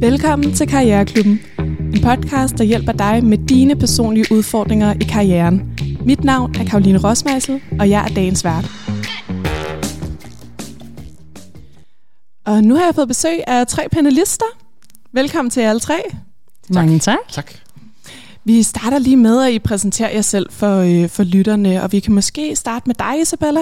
Velkommen til Karriereklubben. En podcast, der hjælper dig med dine personlige udfordringer i karrieren. Mit navn er Karoline Rosmeisel, og jeg er dagens vært. Og nu har jeg fået besøg af tre panelister. Velkommen til alle tre. Mange tak. Tak. Vi starter lige med, at I præsenterer jer selv for, øh, for lytterne, og vi kan måske starte med dig, Isabella.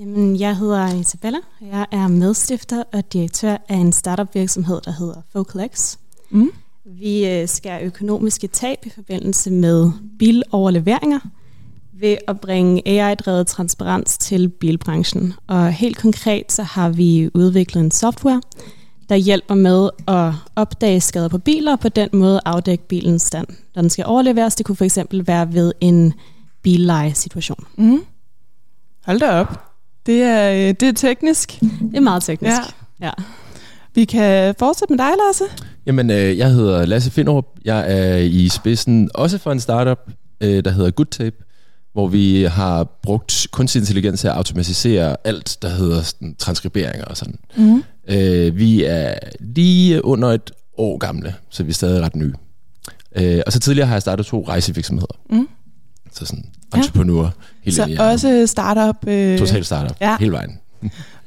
Jamen, jeg hedder Isabella. Jeg er medstifter og direktør af en startup virksomhed, der hedder Focalex. Mm. Vi øh, skærer økonomiske tab i forbindelse med biloverleveringer ved at bringe AI-drevet transparens til bilbranchen. Og helt konkret så har vi udviklet en software, der hjælper med at opdage skader på biler og på den måde afdække bilens stand. Når den skal overleveres, det kunne for eksempel være ved en billeje-situation. Mm. Hold da op. Det er, øh, det er teknisk. Det er meget teknisk. Ja. ja. Vi kan fortsætte med dig, Lasse. Jamen, øh, jeg hedder Lasse Finderup. Jeg er i spidsen også for en startup, øh, der hedder GoodTape, hvor vi har brugt kunstig intelligens til at automatisere alt, der hedder sådan, transkriberinger og sådan. Mm. Øh, vi er lige under et år gamle, så vi er stadig ret nye. Øh, og så tidligere har jeg startet to rejsevirksomheder. Mm. Så sådan entrepreneur. Helt Så ind også startup. Øh, Total startup. ja. Ja. Hele vejen.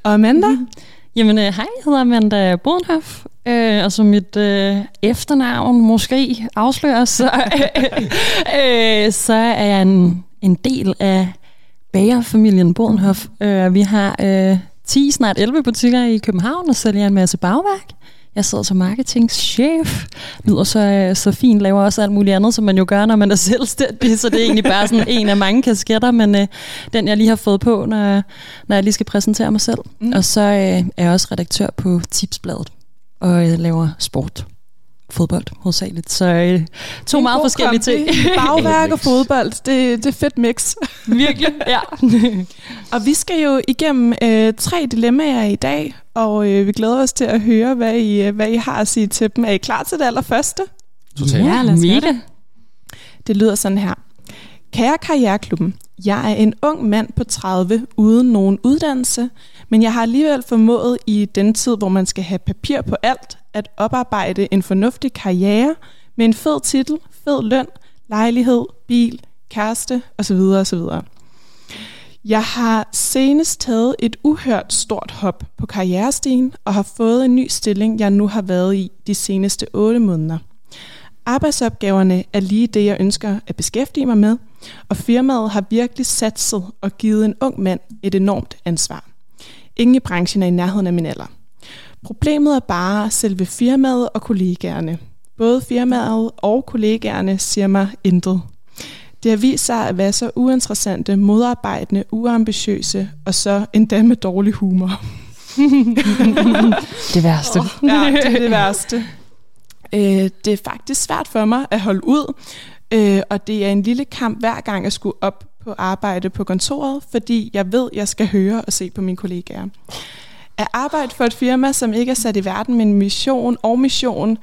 Og Amanda. Mm. Jamen, øh, hej, jeg hedder Amanda Bodenhoff, øh, og som mit øh, efternavn måske afslører, så, øh, så er jeg en, en del af bagerfamilien Bodenhoff. Øh, vi har øh, 10, snart 11 butikker i København og sælger en masse bagværk. Jeg sidder som marketingchef, lyder så, øh, så fint, laver også alt muligt andet, som man jo gør, når man er selvstændig, så det er egentlig bare sådan en af mange kasketter, men øh, den jeg lige har fået på, når, jeg- når jeg lige skal præsentere mig selv. Mm. Og så øh, er jeg også redaktør på Tipsbladet, og øh, laver sport, fodbold hovedsageligt. Så øh, to En meget forskellige ting. Bagværk og fodbold, det, det er fedt mix. Virkelig, ja. Og vi skal jo igennem øh, tre dilemmaer i dag, og øh, vi glæder os til at høre, hvad I, øh, hvad I har at sige til dem. Er I klar til det allerførste? Totalt. Ja, lad os det. Det lyder sådan her. Kære Karriereklubben, jeg er en ung mand på 30 uden nogen uddannelse, men jeg har alligevel formået i den tid, hvor man skal have papir på alt, at oparbejde en fornuftig karriere med en fed titel, fed løn, lejlighed, bil, kæreste osv. osv. Jeg har senest taget et uhørt stort hop på karrierestigen og har fået en ny stilling, jeg nu har været i de seneste 8 måneder. Arbejdsopgaverne er lige det, jeg ønsker at beskæftige mig med, og firmaet har virkelig satset og givet en ung mand et enormt ansvar. Ingen i branchen er i nærheden af min alder. Problemet er bare selve firmaet og kollegaerne. Både firmaet og kollegaerne siger mig intet. Det har vist sig at være så uinteressante, modarbejdende, uambitiøse og så endda med dårlig humor. Det værste. Ja, det er det værste. Øh, det er faktisk svært for mig at holde ud, øh, og det er en lille kamp hver gang jeg skulle op på arbejde på kontoret, fordi jeg ved, jeg skal høre og se på mine kollegaer. At arbejde for et firma, som ikke er sat i verden med en mission og mission,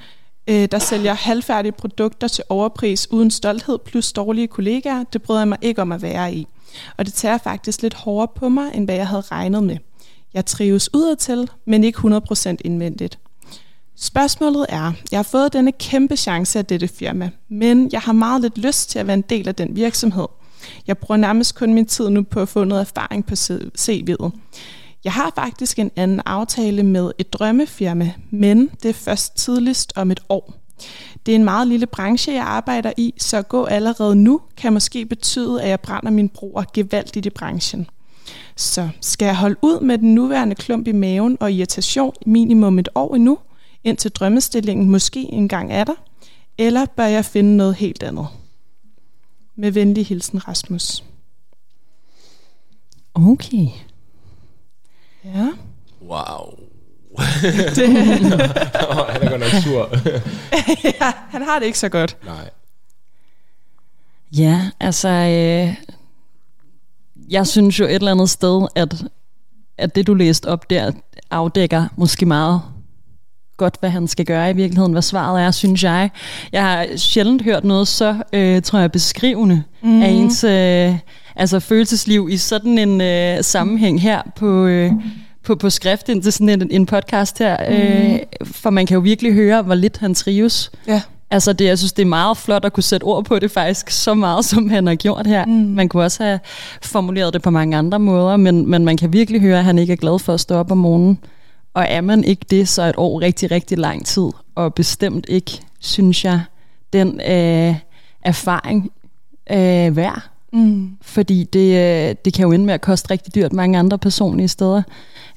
øh, der sælger halvfærdige produkter til overpris uden stolthed plus dårlige kollegaer, det bryder jeg mig ikke om at være i. Og det tager faktisk lidt hårdere på mig, end hvad jeg havde regnet med. Jeg trives udadtil, men ikke 100% indvendigt. Spørgsmålet er, jeg har fået denne kæmpe chance af dette firma, men jeg har meget lidt lyst til at være en del af den virksomhed. Jeg bruger nærmest kun min tid nu på at få noget erfaring på CV'et. Jeg har faktisk en anden aftale med et drømmefirma, men det er først tidligst om et år. Det er en meget lille branche, jeg arbejder i, så at gå allerede nu kan måske betyde, at jeg brænder min broer gevaldigt i branchen. Så skal jeg holde ud med den nuværende klump i maven og irritation minimum et år endnu, indtil drømmestillingen måske engang er der, eller bør jeg finde noget helt andet? Med venlig hilsen, Rasmus. Okay. Ja. Wow. Det, Han er godt nok sur. ja, han har det ikke så godt. Nej. Ja, altså, øh, jeg synes jo et eller andet sted, at, at det du læste op der, afdækker måske meget godt, hvad han skal gøre i virkeligheden, hvad svaret er, synes jeg. Jeg har sjældent hørt noget så, øh, tror jeg, beskrivende mm. af ens øh, altså følelsesliv i sådan en øh, sammenhæng her på, øh, på, på skrift ind til sådan en, en podcast her, mm. øh, for man kan jo virkelig høre, hvor lidt han trives. Ja. Altså det, jeg synes, det er meget flot at kunne sætte ord på det faktisk, så meget som han har gjort her. Mm. Man kunne også have formuleret det på mange andre måder, men, men man kan virkelig høre, at han ikke er glad for at stå op om morgenen. Og er man ikke det, så er et år rigtig, rigtig lang tid, og bestemt ikke, synes jeg, den øh, erfaring øh, værd. Mm. Fordi det, øh, det kan jo ende med at koste rigtig dyrt mange andre personlige steder.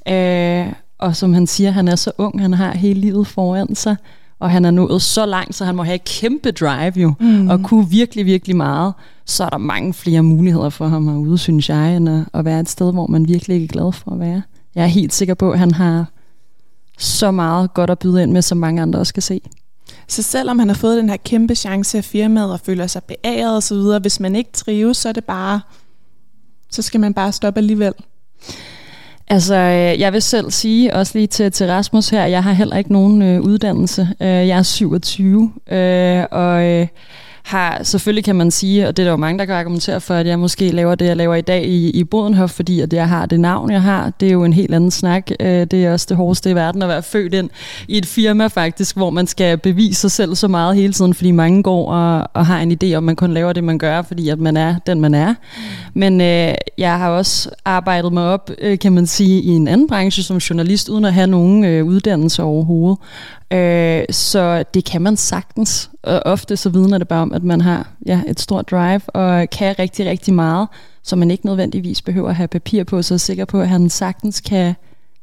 Øh, og som han siger, han er så ung, han har hele livet foran sig, og han er nået så langt, så han må have et kæmpe drive jo, mm. og kunne virkelig, virkelig meget. Så er der mange flere muligheder for ham herude, synes jeg, end at, at være et sted, hvor man virkelig ikke er glad for at være. Jeg er helt sikker på, at han har så meget godt at byde ind med, som mange andre også kan se. Så selvom han har fået den her kæmpe chance af firmaet og føler sig beæret og så videre, hvis man ikke trives, så er det bare, så skal man bare stoppe alligevel. Altså, øh, jeg vil selv sige, også lige til, til Rasmus her, jeg har heller ikke nogen øh, uddannelse. Øh, jeg er 27, øh, og... Øh, har, selvfølgelig kan man sige, og det er der jo mange, der kan argumentere for, at jeg måske laver det, jeg laver i dag i, i Bodenhof, fordi at jeg har det navn, jeg har. Det er jo en helt anden snak. Øh, det er også det hårdeste i verden at være født ind i et firma faktisk, hvor man skal bevise sig selv så meget hele tiden, fordi mange går og, og har en idé om, man kun laver det, man gør, fordi at man er den, man er. Men øh, jeg har også arbejdet mig op, øh, kan man sige, i en anden branche som journalist, uden at have nogen øh, uddannelse overhovedet. Øh, så det kan man sagtens. Og ofte så vidner det bare om, at man har ja, et stort drive og kan rigtig, rigtig meget, så man ikke nødvendigvis behøver at have papir på, så er sikker på, at han sagtens kan,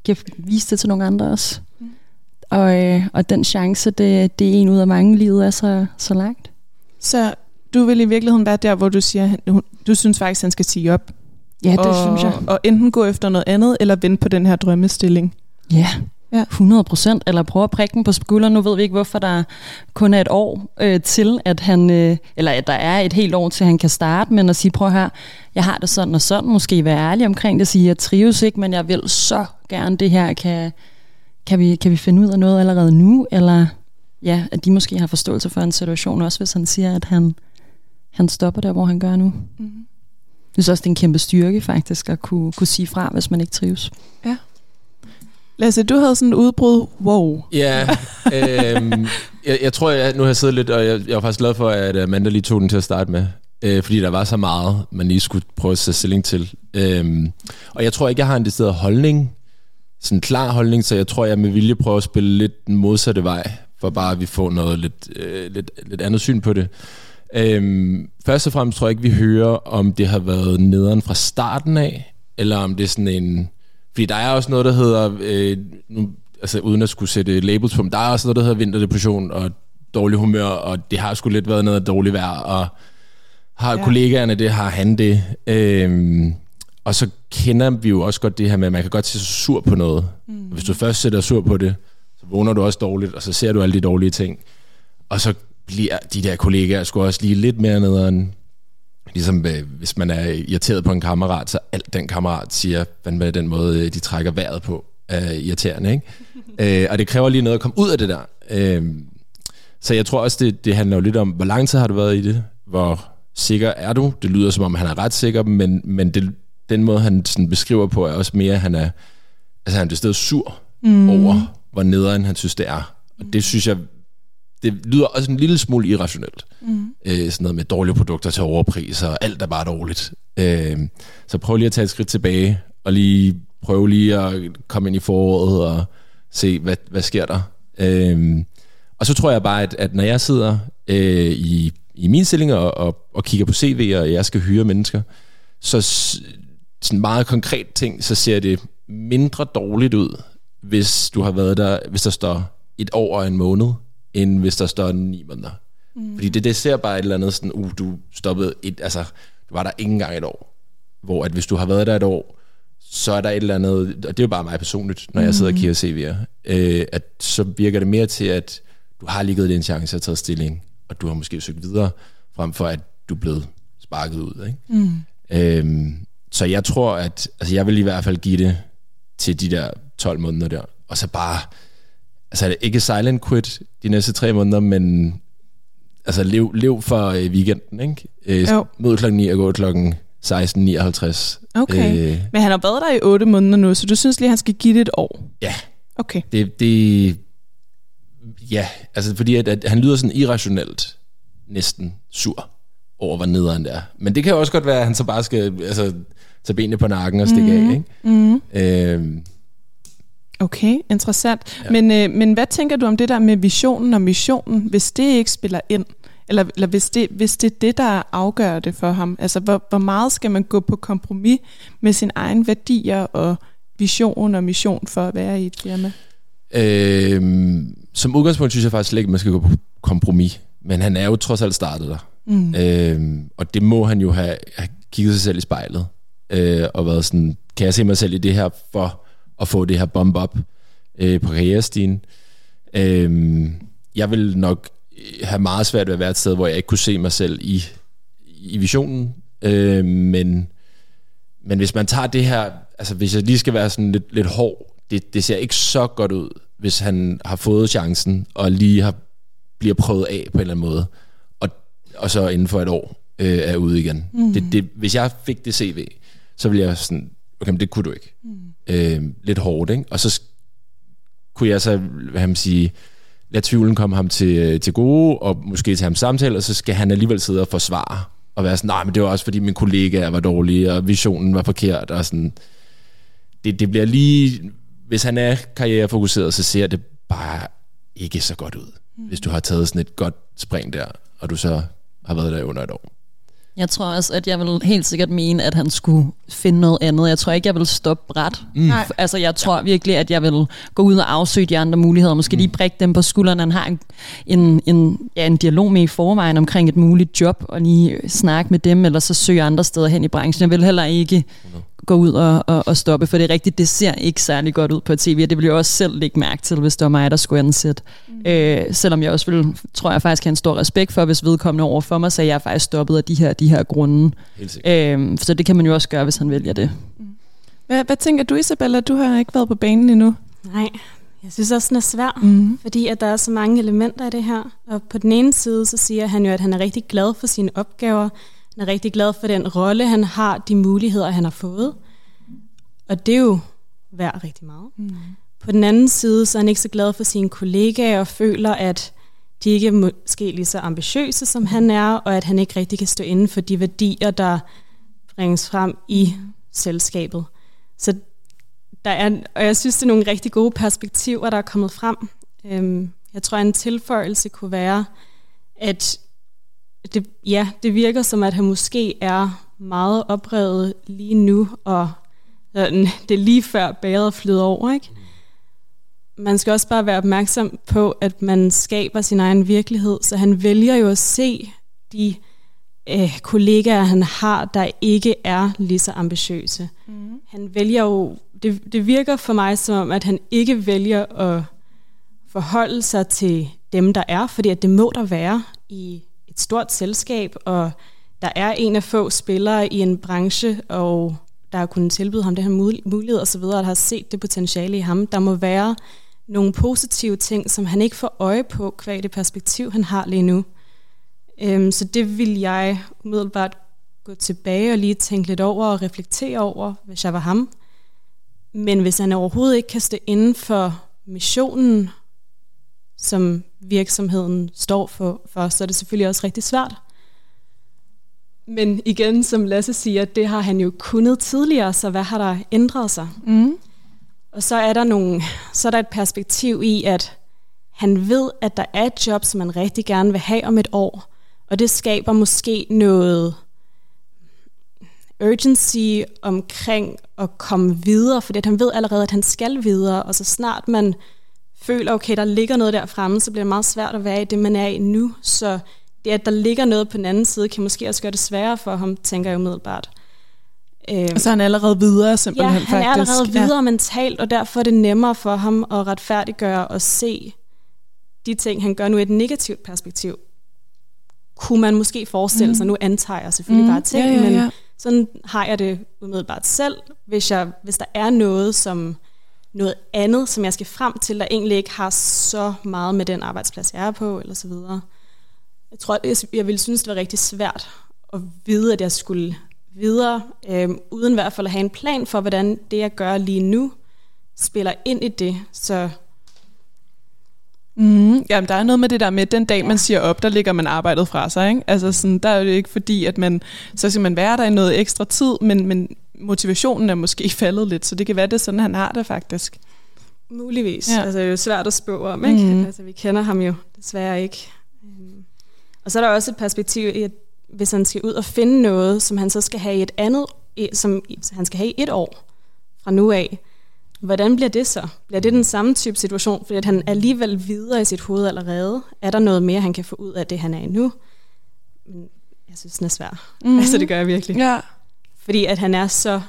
kan vise det til nogle andre også. Mm. Og, øh, og den chance, det, det er en ud af mange, livet er så, så langt. Så du vil i virkeligheden være der, hvor du siger, du synes faktisk, han skal sige op? Ja, det og, synes jeg. Og enten gå efter noget andet, eller vente på den her drømmestilling? Ja, Ja. 100 procent, eller prøve at prikke den på skulderen. Nu ved vi ikke, hvorfor der kun er et år øh, til, at han, øh, eller at der er et helt år til, han kan starte, men at sige, prøv her, jeg har det sådan og sådan, måske være ærlig omkring det, sige, jeg trives ikke, men jeg vil så gerne det her, kan, kan, vi, kan vi finde ud af noget allerede nu, eller ja, at de måske har forståelse for en situation, også hvis han siger, at han, han stopper der, hvor han gør nu. Mm-hmm. Jeg synes også, det er en kæmpe styrke faktisk, at kunne, kunne sige fra, hvis man ikke trives. Ja. Lasse, du havde sådan et udbrud. Wow. Ja, øhm, jeg, jeg tror, jeg, nu har jeg siddet lidt, og jeg, jeg var faktisk glad for, at øh, Amanda lige tog den til at starte med. Øh, fordi der var så meget, man lige skulle prøve at sætte stilling til. Øhm, og jeg tror ikke, jeg har en decideret holdning, sådan en klar holdning, så jeg tror, jeg med vilje prøver at spille lidt den modsatte vej, for bare at vi får noget lidt, øh, lidt, lidt andet syn på det. Øhm, først og fremmest tror jeg ikke, vi hører, om det har været nederen fra starten af, eller om det er sådan en fordi der er også noget, der hedder, øh, nu, altså uden at skulle sætte labels på, men der er også noget, der hedder vinterdepression og dårlig humør, og det har sgu lidt været noget dårligt vejr, og har ja. kollegaerne det, har han det. Øhm, og så kender vi jo også godt det her med, at man kan godt se sig sur på noget. Mm. Hvis du først sætter sur på det, så vågner du også dårligt, og så ser du alle de dårlige ting. Og så bliver de der kollegaer sgu også lige lidt mere nederen, Ligesom øh, hvis man er irriteret på en kammerat, så alt den kammerat siger, med den måde, øh, de trækker vejret på, er irriterende. Ikke? øh, og det kræver lige noget at komme ud af det der. Øh, så jeg tror også, det, det handler jo lidt om, hvor lang tid har du været i det? Hvor sikker er du? Det lyder som om, han er ret sikker, men, men det, den måde, han sådan beskriver på, er også mere, at han er, altså han er stedet sur mm. over, hvor nederen han synes, det er. Og det synes jeg det lyder også en lille smule irrationelt. Mm. Øh, sådan noget med dårlige produkter til overpris, og alt er bare dårligt. Øh, så prøv lige at tage et skridt tilbage, og lige prøv lige at komme ind i foråret, og se, hvad, hvad sker der. Øh, og så tror jeg bare, at, at når jeg sidder øh, i, i min stilling og, og, og kigger på CV'er, og jeg skal hyre mennesker, så sådan meget konkret ting, så ser det mindre dårligt ud, hvis du har været der, hvis der står et år og en måned end hvis der står ni måneder. Mm. Fordi det, det ser bare et eller andet sådan, uh, du stoppede et, altså, du var der ikke engang et år. Hvor at hvis du har været der et år, så er der et eller andet, og det er jo bare mig personligt, når jeg sidder og kigger CV'er, øh, at så virker det mere til, at du har lige givet en chance at tage stilling, og du har måske søgt videre, frem for at du er blevet sparket ud. Ikke? Mm. Øhm, så jeg tror, at altså jeg vil i hvert fald give det til de der 12 måneder der, og så bare altså ikke silent quit de næste tre måneder, men altså lev, lev for øh, weekenden, ikke? Øh, mød klokken 9 og gå klokken 1659. Okay. Øh, Men han har været der i 8 måneder nu, så du synes lige, han skal give det et år? Ja. Okay. Det, det ja, altså fordi at, at han lyder sådan irrationelt næsten sur over, hvor nederen det er. Men det kan jo også godt være, at han så bare skal altså, tage benene på nakken og stikke mm. af. Mhm. Ikke? Mm. Øhm, Okay, interessant. Ja. Men, øh, men hvad tænker du om det der med visionen og missionen, hvis det ikke spiller ind? Eller, eller hvis, det, hvis det er det, der afgør det for ham? Altså, hvor, hvor meget skal man gå på kompromis med sine egne værdier og vision og mission for at være i et firma? øhm, som udgangspunkt synes jeg faktisk ikke, at man skal gå på kompromis. Men han er jo trods alt startet der. Mm. Øhm, og det må han jo have, have kigget sig selv i spejlet. Øh, og været sådan, kan jeg se mig selv i det her for at få det her bump op øh, på karrierestigen? Øhm, jeg vil nok have meget svært ved at være et sted, hvor jeg ikke kunne se mig selv i, i visionen. Øh, men, men hvis man tager det her, altså hvis jeg lige skal være sådan lidt, lidt hård, det, det ser ikke så godt ud, hvis han har fået chancen og lige har, bliver prøvet af på en eller anden måde, og, og så inden for et år øh, er ude igen. Mm. Det, det, hvis jeg fik det CV, så ville jeg sådan, okay, men det kunne du ikke. Mm. Øh, lidt hårdt, ikke? Og så kunne jeg så, hvad man sige, lade tvivlen komme ham til, øh, til gode, og måske til ham samtale, og så skal han alligevel sidde og forsvare, og være sådan, nej, men det var også fordi min kollega var dårlig, og visionen var forkert, og sådan. Det, det bliver lige, hvis han er karrierefokuseret, så ser det bare ikke så godt ud. Mm. Hvis du har taget sådan et godt spring der, og du så har været der under et år. Jeg tror også, at jeg vil helt sikkert mene, at han skulle finde noget andet. Jeg tror ikke, jeg vil stoppe bræt. Mm. Nej. Altså, jeg tror virkelig, at jeg vil gå ud og afsøge de andre muligheder. Måske lige prikke dem på skulderen. Han har en, en, en, ja, en dialog med i forvejen omkring et muligt job, og lige snakke med dem, eller så søge andre steder hen i branchen. Jeg vil heller ikke gå ud og, og, og stoppe, for det er rigtigt, det ser ikke særlig godt ud på tv, og det vil jeg også selv lægge mærke til, hvis det var mig, der skulle ansætte. Mm. Øh, selvom jeg også vil, tror jeg faktisk, have en stor respekt for, hvis vedkommende over for mig, så jeg er faktisk stoppet af de her, de her grunde. Helt sikkert. Øh, så det kan man jo også gøre, hvis han vælger det. Hvad, hvad tænker du, Isabella? Du har ikke været på banen endnu. Nej, jeg synes også, den er svær, Mm. fordi at der er så mange elementer i det her. Og på den ene side, så siger han jo, at han er rigtig glad for sine opgaver. Han er rigtig glad for den rolle, han har, de muligheder, han har fået. Og det er jo værd rigtig meget. Mm. På den anden side, så er han ikke så glad for sine kollegaer og føler, at de ikke er måske lige så ambitiøse, som han er, og at han ikke rigtig kan stå inden for de værdier, der bringes frem i selskabet. Så der er, og jeg synes, det er nogle rigtig gode perspektiver, der er kommet frem. Øhm, jeg tror, en tilføjelse kunne være, at det, ja, det virker som, at han måske er meget oprevet lige nu, og sådan, det er lige før bæret flyder over, ikke? Man skal også bare være opmærksom på, at man skaber sin egen virkelighed, så han vælger jo at se de øh, kollegaer, han har, der ikke er lige så ambitiøse. Mm. Han vælger jo, det, det virker for mig som om, at han ikke vælger at forholde sig til dem, der er, fordi at det må der være i stort selskab, og der er en af få spillere i en branche, og der har kunnet tilbyde ham det her mulighed osv., og der har set det potentiale i ham. Der må være nogle positive ting, som han ikke får øje på, kvad det perspektiv, han har lige nu. Øhm, så det vil jeg umiddelbart gå tilbage og lige tænke lidt over og reflektere over, hvis jeg var ham. Men hvis han overhovedet ikke kan stå inden for missionen, som virksomheden står for, for, så er det selvfølgelig også rigtig svært. Men igen, som Lasse siger, det har han jo kunnet tidligere, så hvad har der ændret sig? Mm. Og så er der nogle, så er der et perspektiv i, at han ved, at der er et job, som man rigtig gerne vil have om et år, og det skaber måske noget urgency omkring at komme videre, fordi han ved allerede, at han skal videre, og så snart man føler, okay, der ligger noget der fremme, så bliver det meget svært at være i det, man er i nu. Så det, at der ligger noget på den anden side, kan måske også gøre det sværere for ham, tænker jeg umiddelbart. Og så er han allerede videre ja, simpelthen han faktisk. er allerede videre ja. mentalt, og derfor er det nemmere for ham at retfærdiggøre og se de ting, han gør nu i et negativt perspektiv. Kunne man måske forestille sig, nu antager jeg selvfølgelig Mm, bare ting, ja, ja, men ja. sådan har jeg det umiddelbart selv, hvis, jeg, hvis der er noget, som noget andet, som jeg skal frem til, der egentlig ikke har så meget med den arbejdsplads, jeg er på, eller så videre. Jeg tror, jeg, jeg ville synes, det var rigtig svært at vide, at jeg skulle videre, øh, uden i hvert fald at have en plan for, hvordan det, jeg gør lige nu, spiller ind i det. Så Mm, jamen, der er noget med det der med, den dag, man siger op, der ligger man arbejdet fra sig. Ikke? Altså, sådan, der er det ikke fordi, at man, så skal man være der i noget ekstra tid, men, men motivationen er måske faldet lidt, så det kan være, det er sådan, han har det faktisk. Muligvis. Ja. Altså, det er jo svært at spå om, ikke? Mm. Altså, vi kender ham jo desværre ikke. Øhm, og så er der også et perspektiv i, at hvis han skal ud og finde noget, som han så skal have i et andet, som han skal have i et år fra nu af, hvordan bliver det så? Bliver det den samme type situation, fordi at han alligevel videre i sit hoved allerede? Er der noget mere, han kan få ud af det, han er i nu? Men jeg synes, den er svær. Mm. Altså, det gør jeg virkelig. Ja. Fordi at han er så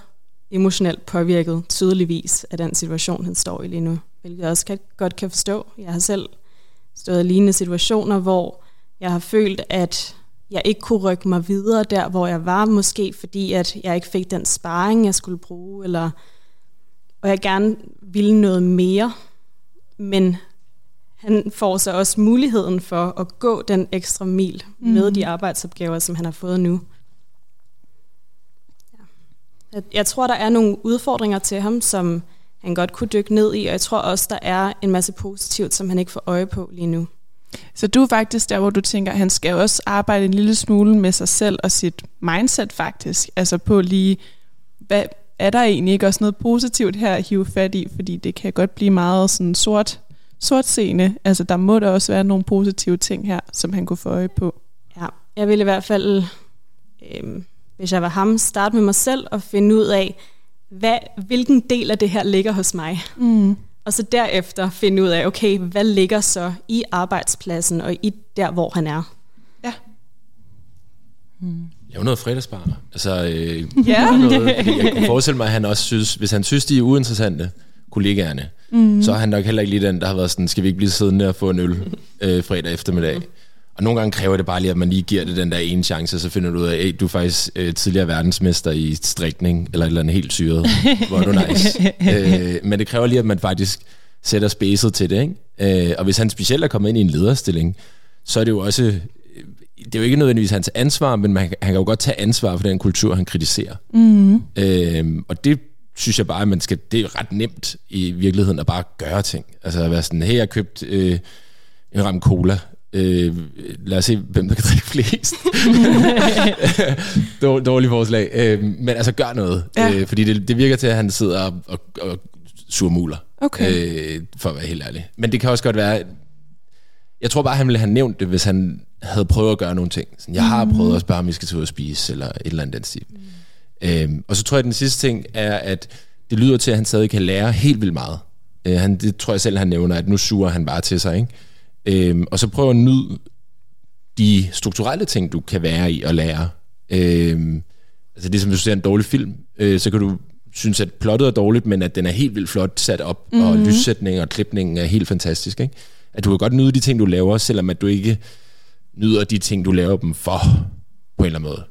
emotionelt påvirket, tydeligvis, af den situation, han står i lige nu. Hvilket jeg også kan, godt kan forstå. Jeg har selv stået i lignende situationer, hvor jeg har følt, at jeg ikke kunne rykke mig videre der, hvor jeg var, måske fordi, at jeg ikke fik den sparring, jeg skulle bruge, eller og jeg gerne ville noget mere, men han får så også muligheden for at gå den ekstra mil mm. med de arbejdsopgaver, som han har fået nu. Jeg, tror, der er nogle udfordringer til ham, som han godt kunne dykke ned i, og jeg tror også, der er en masse positivt, som han ikke får øje på lige nu. Så du er faktisk der, hvor du tænker, at han skal også arbejde en lille smule med sig selv og sit mindset faktisk, altså på lige, hvad, er der egentlig ikke også noget positivt her at hive fat i, fordi det kan godt blive meget sådan sort, sort scene. Altså der må der også være nogle positive ting her, som han kunne få øje på. Ja, jeg vil i hvert fald, øh, hvis jeg var ham, starte med mig selv og finde ud af, hvad, hvilken del af det her ligger hos mig. Mm. Og så derefter finde ud af, okay, hvad ligger så i arbejdspladsen og i der, hvor han er. Ja. Mm. Lave noget fredagsbar. Altså, øh, ja. noget, jeg kunne forestille mig, at han også synes, hvis han synes, de er uinteressante, kollegaerne, mm. så er han nok heller ikke lige den, der har været sådan, skal vi ikke blive siddende og få en øl øh, fredag eftermiddag. Mm. Og nogle gange kræver det bare lige, at man lige giver det den der ene chance, så finder du ud af, at du er faktisk øh, tidligere verdensmester i strikning, eller et eller andet helt syret, hvor er du nice. øh, men det kræver lige, at man faktisk sætter spacet til det. Ikke? Øh, og hvis han specielt er kommet ind i en lederstilling, så er det jo også det er jo ikke nødvendigvis hans ansvar, men man, han kan jo godt tage ansvar for den kultur, han kritiserer. Mm. Øhm, og det synes jeg bare, at man skal, det er ret nemt i virkeligheden at bare gøre ting. Altså at være sådan, hey, jeg har købt øh, en ram cola. Øh, lad os se, hvem der kan drikke flest. Dårlig forslag. Øh, men altså, gør noget. Ja. Øh, fordi det, det virker til, at han sidder og, og, og surmuler. Okay. Øh, for at være helt ærlig. Men det kan også godt være, jeg tror bare, han ville have nævnt det, hvis han havde prøvet at gøre nogle ting. Sådan, jeg har prøvet at spørge, om vi skal til at spise, eller et eller andet den stil. Mm. Øhm, og så tror jeg, at den sidste ting er, at det lyder til, at han stadig kan lære helt vildt meget. Øh, han, det tror jeg selv, han nævner, at nu suger han bare til sig. Ikke? Øhm, og så prøver at nyde de strukturelle ting, du kan være i og lære. Øhm, altså det som hvis du ser en dårlig film, øh, så kan du synes, at plottet er dårligt, men at den er helt vildt flot sat op, mm-hmm. og lyssætningen og klipningen er helt fantastisk. Ikke? At du kan godt nyde de ting, du laver, selvom at du ikke nyder de ting, du laver dem for, på en eller anden måde.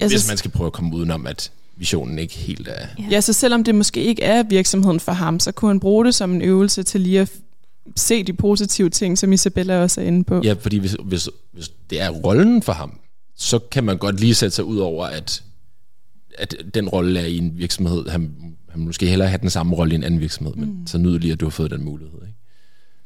Jeg Hvis man skal prøve at komme udenom, at visionen ikke helt er... Ja. ja, så selvom det måske ikke er virksomheden for ham, så kunne han bruge det som en øvelse til lige at se de positive ting, som Isabella også er inde på. Ja, fordi hvis, hvis, hvis det er rollen for ham, så kan man godt lige sætte sig ud over, at, at den rolle er i en virksomhed. Han, han måske hellere have den samme rolle i en anden virksomhed, mm. men så nyder lige, at du har fået den mulighed. Ikke?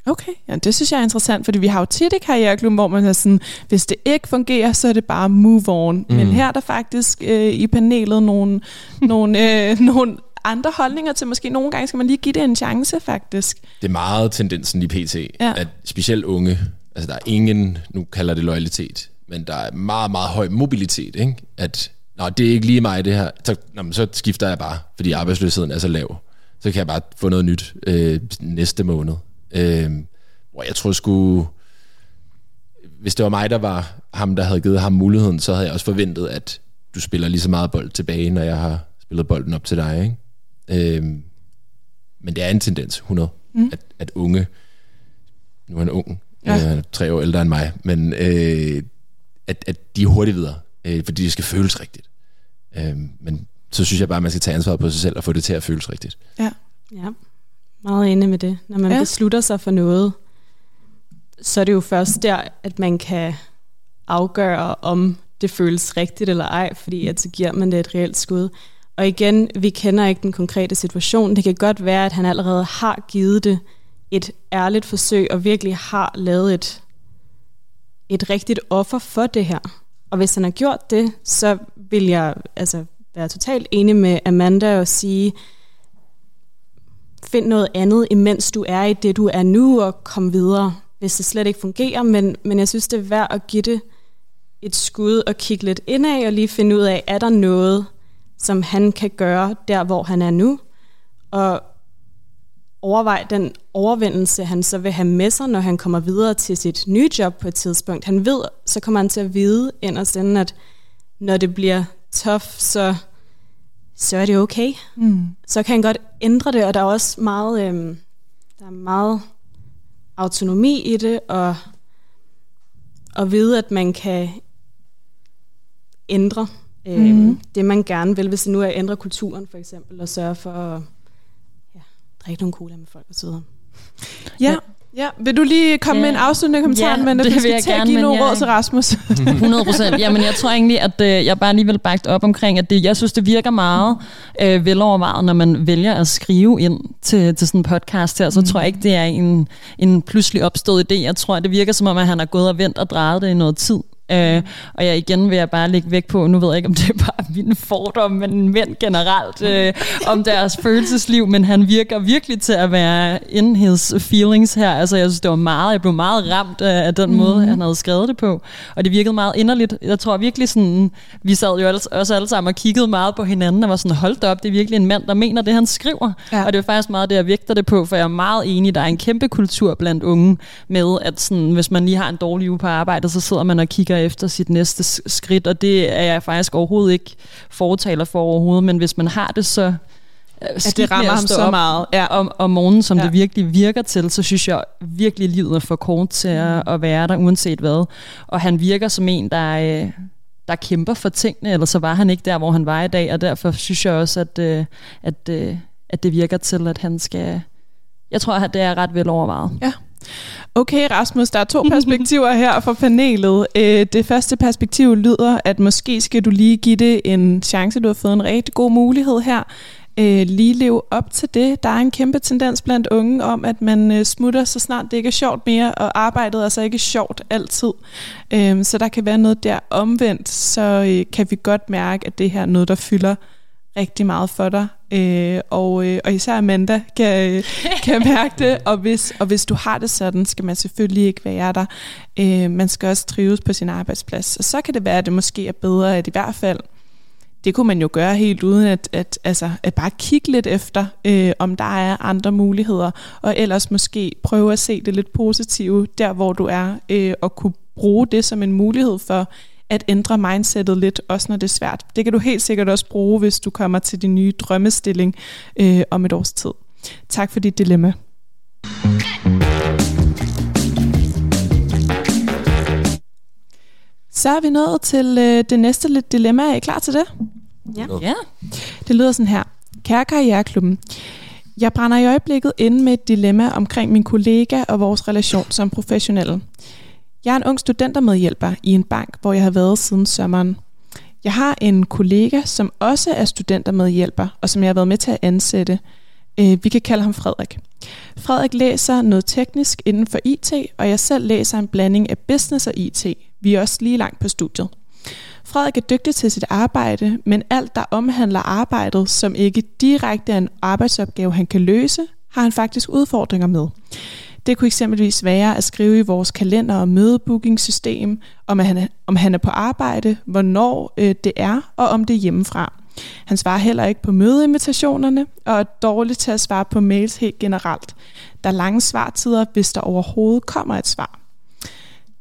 Okay, ja, det synes jeg er interessant, fordi vi har jo tit i karriereklubben, hvor man er sådan, hvis det ikke fungerer, så er det bare move on. Mm. Men her er der faktisk øh, i panelet nogle, nogle, øh, nogle andre holdninger til, måske nogle gange skal man lige give det en chance, faktisk. Det er meget tendensen i PT, ja. at specielt unge, altså der er ingen, nu kalder det loyalitet, men der er meget, meget høj mobilitet, ikke? at Nå, det er ikke lige mig det her, så, nå, så skifter jeg bare, fordi arbejdsløsheden er så lav. Så kan jeg bare få noget nyt øh, næste måned. Øh, hvor jeg tror sgu, hvis det var mig, der var ham, der havde givet ham muligheden, så havde jeg også forventet, at du spiller lige så meget bold tilbage, når jeg har spillet bolden op til dig. Ikke? Øh, men det er en tendens, 100, mm. at, at unge, nu er han ung, ja. øh, tre år ældre end mig, men øh, at, at de er hurtigt videre, øh, fordi det skal føles rigtigt. Øh, men så synes jeg bare, at man skal tage ansvaret på sig selv og få det til at føles rigtigt. Ja. Ja meget inde med det. Når man ja. beslutter sig for noget, så er det jo først der, at man kan afgøre, om det føles rigtigt eller ej, fordi at så giver man det et reelt skud. Og igen, vi kender ikke den konkrete situation. Det kan godt være, at han allerede har givet det et ærligt forsøg, og virkelig har lavet et, et rigtigt offer for det her. Og hvis han har gjort det, så vil jeg altså være totalt enig med Amanda og sige, find noget andet, imens du er i det, du er nu, og kom videre, hvis det slet ikke fungerer. Men, men jeg synes, det er værd at give det et skud og kigge lidt indad og lige finde ud af, er der noget, som han kan gøre der, hvor han er nu, og overvej den overvindelse, han så vil have med sig, når han kommer videre til sit nye job på et tidspunkt. Han ved, så kommer han til at vide inderst inden, at når det bliver tough, så, så er det okay. Mm. Så kan han godt ændre det, og der er også meget, øhm, der er meget autonomi i det, og at vide, at man kan ændre øhm, mm. det, man gerne vil, hvis det nu er at ændre kulturen for eksempel, og sørge for at ja, drikke nogle cola med folk og så videre. Ja, Ja, vil du lige komme ja. med en afsluttende kommentar, ja, men det skal jeg til at gerne, give nogle jeg- råd til Rasmus? 100 procent. Jamen, jeg tror egentlig, at øh, jeg bare lige vil bakke op omkring, at det, jeg synes, det virker meget øh, velovervejet, når man vælger at skrive ind til, til sådan en podcast her. Så tror jeg ikke, det er en, en pludselig opstået idé. Jeg tror, det virker som om, at han har gået og vendt og drejet det i noget tid. Øh, og jeg igen vil jeg bare lægge væk på, nu ved jeg ikke, om det er bare mine fordomme, men mænd generelt, øh, om deres følelsesliv, men han virker virkelig til at være in his feelings her. Altså jeg synes, det var meget, jeg blev meget ramt af, af den måde, han havde skrevet det på. Og det virkede meget inderligt. Jeg tror virkelig sådan, vi sad jo alle, også alle sammen og kiggede meget på hinanden, og var sådan, hold da op, det er virkelig en mand, der mener det, han skriver. Ja. Og det er faktisk meget det, jeg vægter det på, for jeg er meget enig, der er en kæmpe kultur blandt unge med, at sådan, hvis man lige har en dårlig uge på arbejde, så sidder man og kigger efter sit næste skridt, og det er jeg faktisk overhovedet ikke fortaler for overhovedet, men hvis man har det så At det rammer ham så meget. Ja. om, om morgenen, som Ja. ja. det virkelig virker til, så synes jeg virkelig, livet er for kort til at, at være der, uanset hvad. Og han virker som en, der, øh, der kæmper for tingene, eller så var han ikke der, hvor han var i dag, og derfor synes jeg også, at, øh, at, øh, at det virker til, at han skal... Jeg tror, at det er ret vel overvejet. Okay, Rasmus, der er to perspektiver her for panelet. Øh, det første perspektiv lyder, at måske skal du lige give det en chance. Du har fået en rigtig god mulighed her. Øh, lige leve op til det. Der er en kæmpe tendens blandt unge om, at man øh, smutter, så snart det ikke er sjovt mere, og arbejdet er så ikke sjovt altid. Så der kan være noget der omvendt, så kan vi godt mærke, at det her er noget, der fylder rigtig meget for dig. Øh, og, øh, og især Amanda kan, øh, kan mærke det. Og hvis, og hvis du har det sådan, skal man selvfølgelig ikke være der. Øh, man skal også trives på sin arbejdsplads. Og så kan det være, at det måske er bedre, at i hvert fald, det kunne man jo gøre helt uden at, at, altså, at bare kigge lidt efter, øh, om der er andre muligheder. Og ellers måske prøve at se det lidt positive, der hvor du er, øh, og kunne bruge det som en mulighed for, at ændre mindsetet lidt, også når det er svært. Det kan du helt sikkert også bruge, hvis du kommer til din nye drømmestilling øh, om et års tid. Tak for dit dilemma. Så er vi nået til øh, det næste lidt dilemma. Er I klar til det? Ja. Ja. Det lyder sådan her. Kære Karriereklubben, jeg brænder i øjeblikket inde med et dilemma omkring min kollega og vores relation som professionelle. Jeg er en ung studentermedhjælper i en bank, hvor jeg har været siden sommeren. Jeg har en kollega, som også er studentermedhjælper, og som jeg har været med til at ansætte. Øh, vi kan kalde ham Frederik. Frederik læser noget teknisk inden for IT, og jeg selv læser en blanding af business og IT. Vi er også lige langt på studiet. Frederik er dygtig til sit arbejde, men alt, der omhandler arbejdet, som ikke direkte er en arbejdsopgave, han kan løse, har han faktisk udfordringer med. Det kunne eksempelvis være at skrive i vores kalender- og mødebookingsystem, om han, er, om han er på arbejde, hvornår øh, det er, og om det er hjemmefra. Han svarer heller ikke på mødeinvitationerne, og er dårlig til at svare på mails helt generelt. Der er lange svartider, hvis der overhovedet kommer et svar.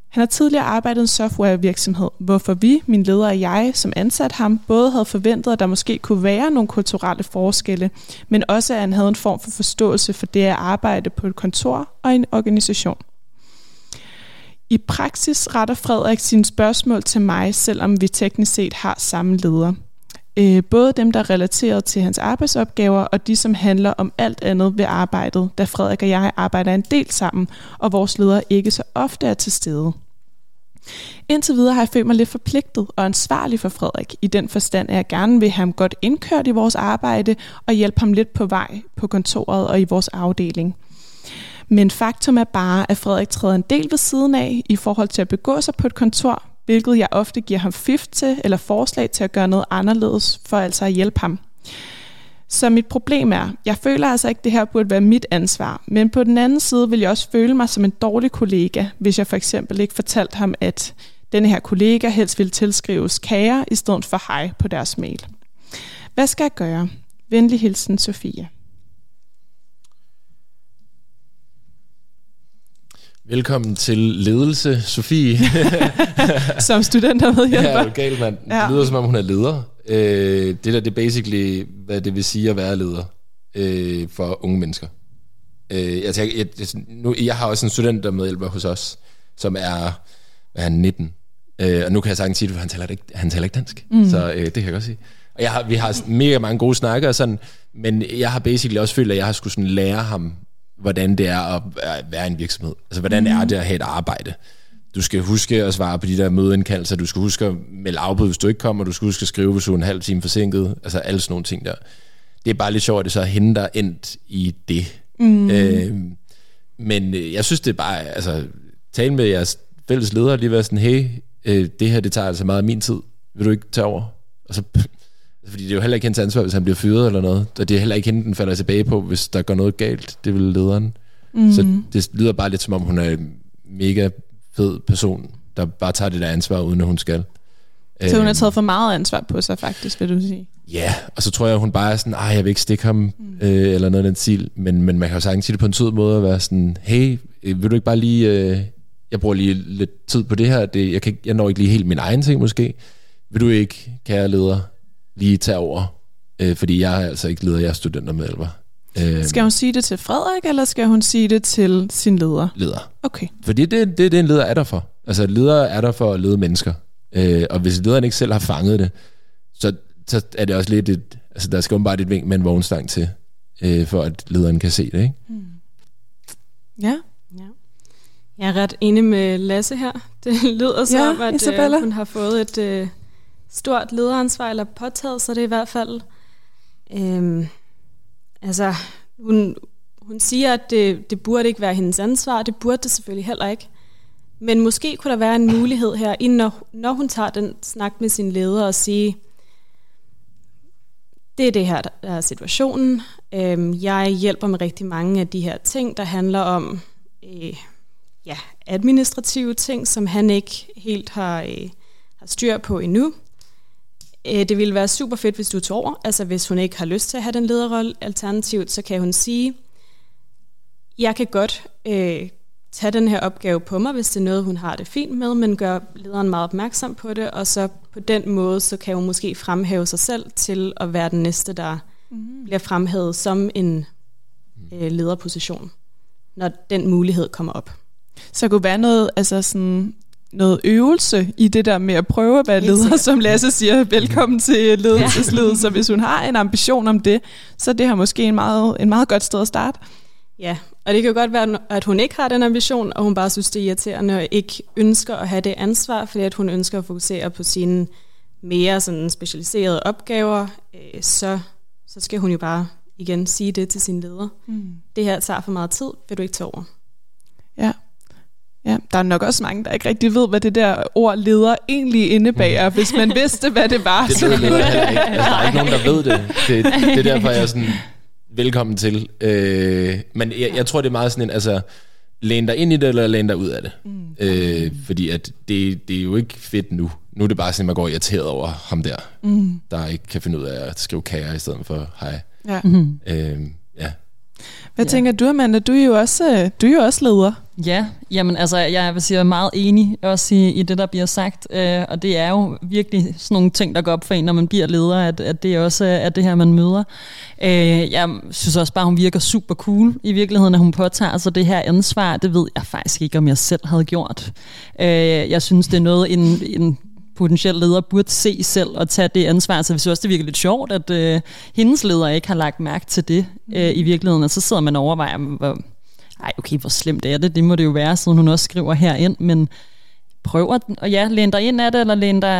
Han har tidligere arbejdet i en softwarevirksomhed, hvorfor vi, min leder og jeg, som ansat ham, både havde forventet, at der måske kunne være nogle kulturelle forskelle, men også at han havde en form for forståelse for det at arbejde på et kontor og en organisation. I praksis retter Frederik sine spørgsmål til mig, selvom vi teknisk set har samme leder. Øh, Både dem, der er relateret til hans arbejdsopgaver, og de, som handler om alt andet ved arbejdet, da Frederik og jeg arbejder en del sammen, og vores leder ikke så ofte er til stede. Indtil videre har jeg følt mig lidt forpligtet og ansvarlig for Frederik, i den forstand, at jeg gerne vil have ham godt indkørt i vores arbejde og hjælpe ham lidt på vej på kontoret og i vores afdeling. Men faktum er bare, at Frederik træder en del ved siden af i forhold til at begå sig på et kontor, hvilket jeg ofte giver ham fif til eller forslag til at gøre noget anderledes for altså at hjælpe ham. Så mit problem er, jeg føler altså ikke, at det her burde være mit ansvar, men på den anden side vil jeg også føle mig som en dårlig kollega, hvis jeg for eksempel ikke fortalte ham, at denne her kollega helst vil tilskrives kære i stedet for hej på deres mail. Hvad skal jeg gøre? Venlig hilsen, Sofie. Velkommen til ledelse, Sofie. som studenter med hjælper. Ja, er galt, mand. Ja. Det lyder som om, hun er leder. Øh, det der, det er basically, hvad det vil sige at være leder øh, for unge mennesker. Øh, jeg, tænker, jeg, jeg, nu, jeg har også en student, der medhjælper hos os, som er, hvad er 19. Øh, og nu kan jeg sagtens sige det, for han taler ikke, han taler ikke dansk. Mm. Så øh, det kan jeg godt sige. Og jeg har, vi har mega mange gode snakker og sådan, men jeg har basically også følt, at jeg har skulle sådan lære ham, hvordan det er at være en virksomhed. Altså, hvordan mm. er det at have et arbejde. Du skal huske at svare på de der mødeindkaldelser, du skal huske at melde afbud, hvis du ikke kommer, du skal huske at skrive, hvis du er en halv time forsinket, altså alle sådan nogle ting der. Det er bare lidt sjovt, at det så er hende, der endt i det. Mm. Øh, men jeg synes, det er bare, altså, tale med jeres fælles ledere, lige være sådan, hey, øh, det her, det tager altså meget af min tid, vil du ikke tage over? Og så, fordi det er jo heller ikke hendes ansvar, hvis han bliver fyret eller noget, og det er heller ikke hende, den falder tilbage på, hvis der går noget galt, det vil lederen. Mm. Så det lyder bare lidt som om, hun er mega fed person, der bare tager det der ansvar, uden at hun skal. Så hun har øhm. taget for meget ansvar på sig faktisk, vil du sige? Ja, og så tror jeg, hun bare er sådan, ej, jeg vil ikke stikke ham, mm. øh, eller noget af den stil. Men, men man kan jo sagtens sige det på en sød måde, at være sådan, hey, øh, vil du ikke bare lige, øh, jeg bruger lige lidt tid på det her, det, jeg, kan, jeg når ikke lige helt min egen ting måske. Vil du ikke, kære leder, lige tage over? Øh, fordi jeg er altså ikke leder, jeg er studenter med Alvar. Øh, skal hun sige det til Frederik, eller skal hun sige det til sin leder? Leder. Okay. Fordi det, det, det en leder er der for. Altså leder er der for at lede mennesker. Øh, og hvis lederen ikke selv har fanget det, så, så er det også lidt et, altså der skal bare et vink med en vognstang til, øh, for at lederen kan se det, ikke? Mm. Ja. ja. Jeg er ret enig med Lasse her. Det lyder som, ja, at øh, hun har fået et øh, stort lederansvar, eller påtaget sig det i hvert fald. Øhm, Altså, hun, hun siger, at det, det burde ikke være hendes ansvar. Det burde det selvfølgelig heller ikke. Men måske kunne der være en mulighed her, inden når, når hun tager den snak med sin leder og sige, det er det her, der er situationen. Øhm, jeg hjælper med rigtig mange af de her ting, der handler om øh, ja, administrative ting, som han ikke helt har, øh, har styr på endnu. Øh, det ville være super fedt, hvis du tog over. Altså hvis hun ikke har lyst til at have den lederrolle. Alternativt, så kan hun sige, jeg kan godt øh, tage den her opgave på mig, hvis det er noget, hun har det fint med, men gør lederen meget opmærksom på det, og så på den måde, så kan hun måske fremhæve sig selv til at være den næste, der mm. bliver fremhævet som en øh, lederposition, når den mulighed kommer op. Så kunne være noget, altså sådan noget øvelse i det der med at prøve at være leder, som Lasse siger, velkommen til ledelsesledet. Så hvis hun har en ambition om det, så det her måske en meget, en meget godt sted at starte. Ja, og det kan jo godt være, at hun ikke har den ambition, og hun bare synes, det er irriterende, og ikke ønsker at have det ansvar, fordi at hun ønsker at fokusere på sine mere sådan specialiserede opgaver, øh, så, så skal hun jo bare igen sige det til sin leder. Mm. Det her tager for meget tid, vil du ikke tage over. Ja, Ja, der er nok også mange, der ikke rigtig ved, hvad det der ord leder egentlig indebærer. Mm. Hvis man vidste, hvad det var. Det ved jeg ikke. Altså, der er ikke nogen, der ved det. Det, det er derfor, jeg er sådan, velkommen til. Øh, men jeg, jeg tror, det er meget sådan en, altså, læn dig ind i det, eller læn dig ud af det. Mm. Øh, fordi at det, det er jo ikke fedt nu. Nu er det bare sådan, at man går irriteret over ham der, mm. der ikke kan finde ud af at skrive kære i stedet for hej. Ja. Mm. Øh. Hvad ja. tænker du, Amanda? Du er jo også, du er jo også leder. Ja, jamen altså, jeg vil sige, meget enig også i, i det, der bliver sagt, øh, og det er jo virkelig sådan nogle ting, der går op for en, når man bliver leder, at, at det også er det her, man møder. Øh, jeg synes også bare, hun virker super cool i virkeligheden, at hun påtager sig det her ansvar. Det ved jeg faktisk ikke, om jeg selv havde gjort. Øh, jeg synes, det er noget, en, en potentiel leder burde se selv og tage det ansvar. Så vi synes også, det virker lidt sjovt, at øh, hendes leder ikke har lagt mærke til det øh, i virkeligheden, og så sidder man og overvejer, hvor, ej okay, hvor slemt er det? Det må det jo være, siden hun også skriver herind, men prøv at og ja, læn dig ind af det, eller læn dig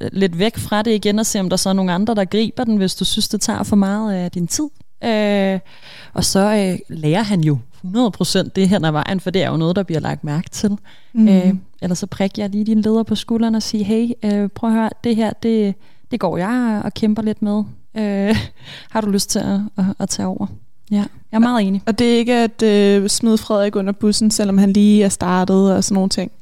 øh, lidt væk fra det igen, og se om der så er nogle andre, der griber den, hvis du synes, det tager for meget af din tid. Øh, og så øh, lærer han jo 100% det hen ad vejen, for det er jo noget, der bliver lagt mærke til. Mm. Øh, eller så prikker jeg lige din leder på skulderen og siger, hey, øh, prøv at høre, det her, det, det går jeg og kæmper lidt med. Øh, har du lyst til at, at, at tage over? Ja, jeg er meget enig. Og det er ikke at øh, smide Frederik under bussen, selvom han lige er startet og sådan nogle ting?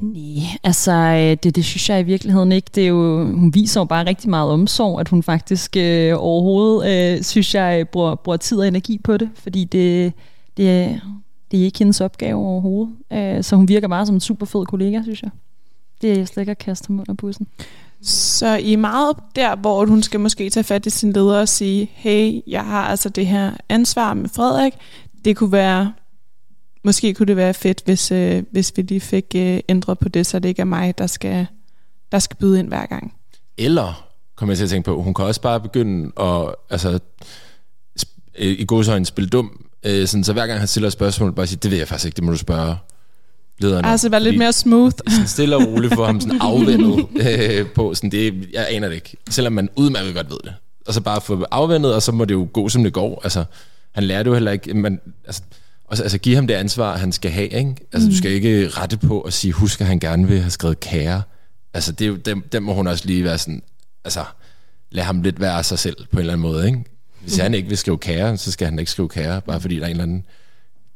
Nej, altså øh, det, det synes jeg i virkeligheden ikke. Det er jo, hun viser jo bare rigtig meget omsorg, at hun faktisk øh, overhovedet, øh, synes jeg, øh, bruger, bruger tid og energi på det, fordi det, det, det er ikke hendes opgave overhovedet. Øh, så hun virker bare som en super fed kollega, synes jeg. Det er jeg slet ikke at kaste ham under bussen. Så I er meget der, hvor hun skal måske tage fat i sin leder og sige, hey, jeg har altså det her ansvar med Frederik. Det kunne være, måske kunne det være fedt, hvis, øh, hvis vi lige fik øh, ændret på det, så det ikke er mig, der skal, der skal byde ind hver gang. Eller, kommer jeg til at tænke på, hun kan også bare begynde at, altså, i godsøjne spille dum, øh, sådan, så hver gang han stiller et spørgsmål, bare sige, det ved jeg faktisk ikke, det må du spørge lederne. Altså være lidt mere smooth. Sådan stille og roligt for ham sådan afvendet øh, på. Sådan det, jeg aner det ikke. Selvom man udmærket godt ved det. Og så bare få afvendet, og så må det jo gå, som det går. Altså, han lærer det jo heller ikke. Man, altså, også, altså, give ham det ansvar, han skal have. Ikke? Altså, mm. du skal ikke rette på og sige, husk at han gerne vil have skrevet kære. Altså, det er jo, dem, dem må hun også lige være sådan, altså, lad ham lidt være sig selv på en eller anden måde. Ikke? Hvis mm. han ikke vil skrive kære, så skal han ikke skrive kære, bare fordi der er en eller anden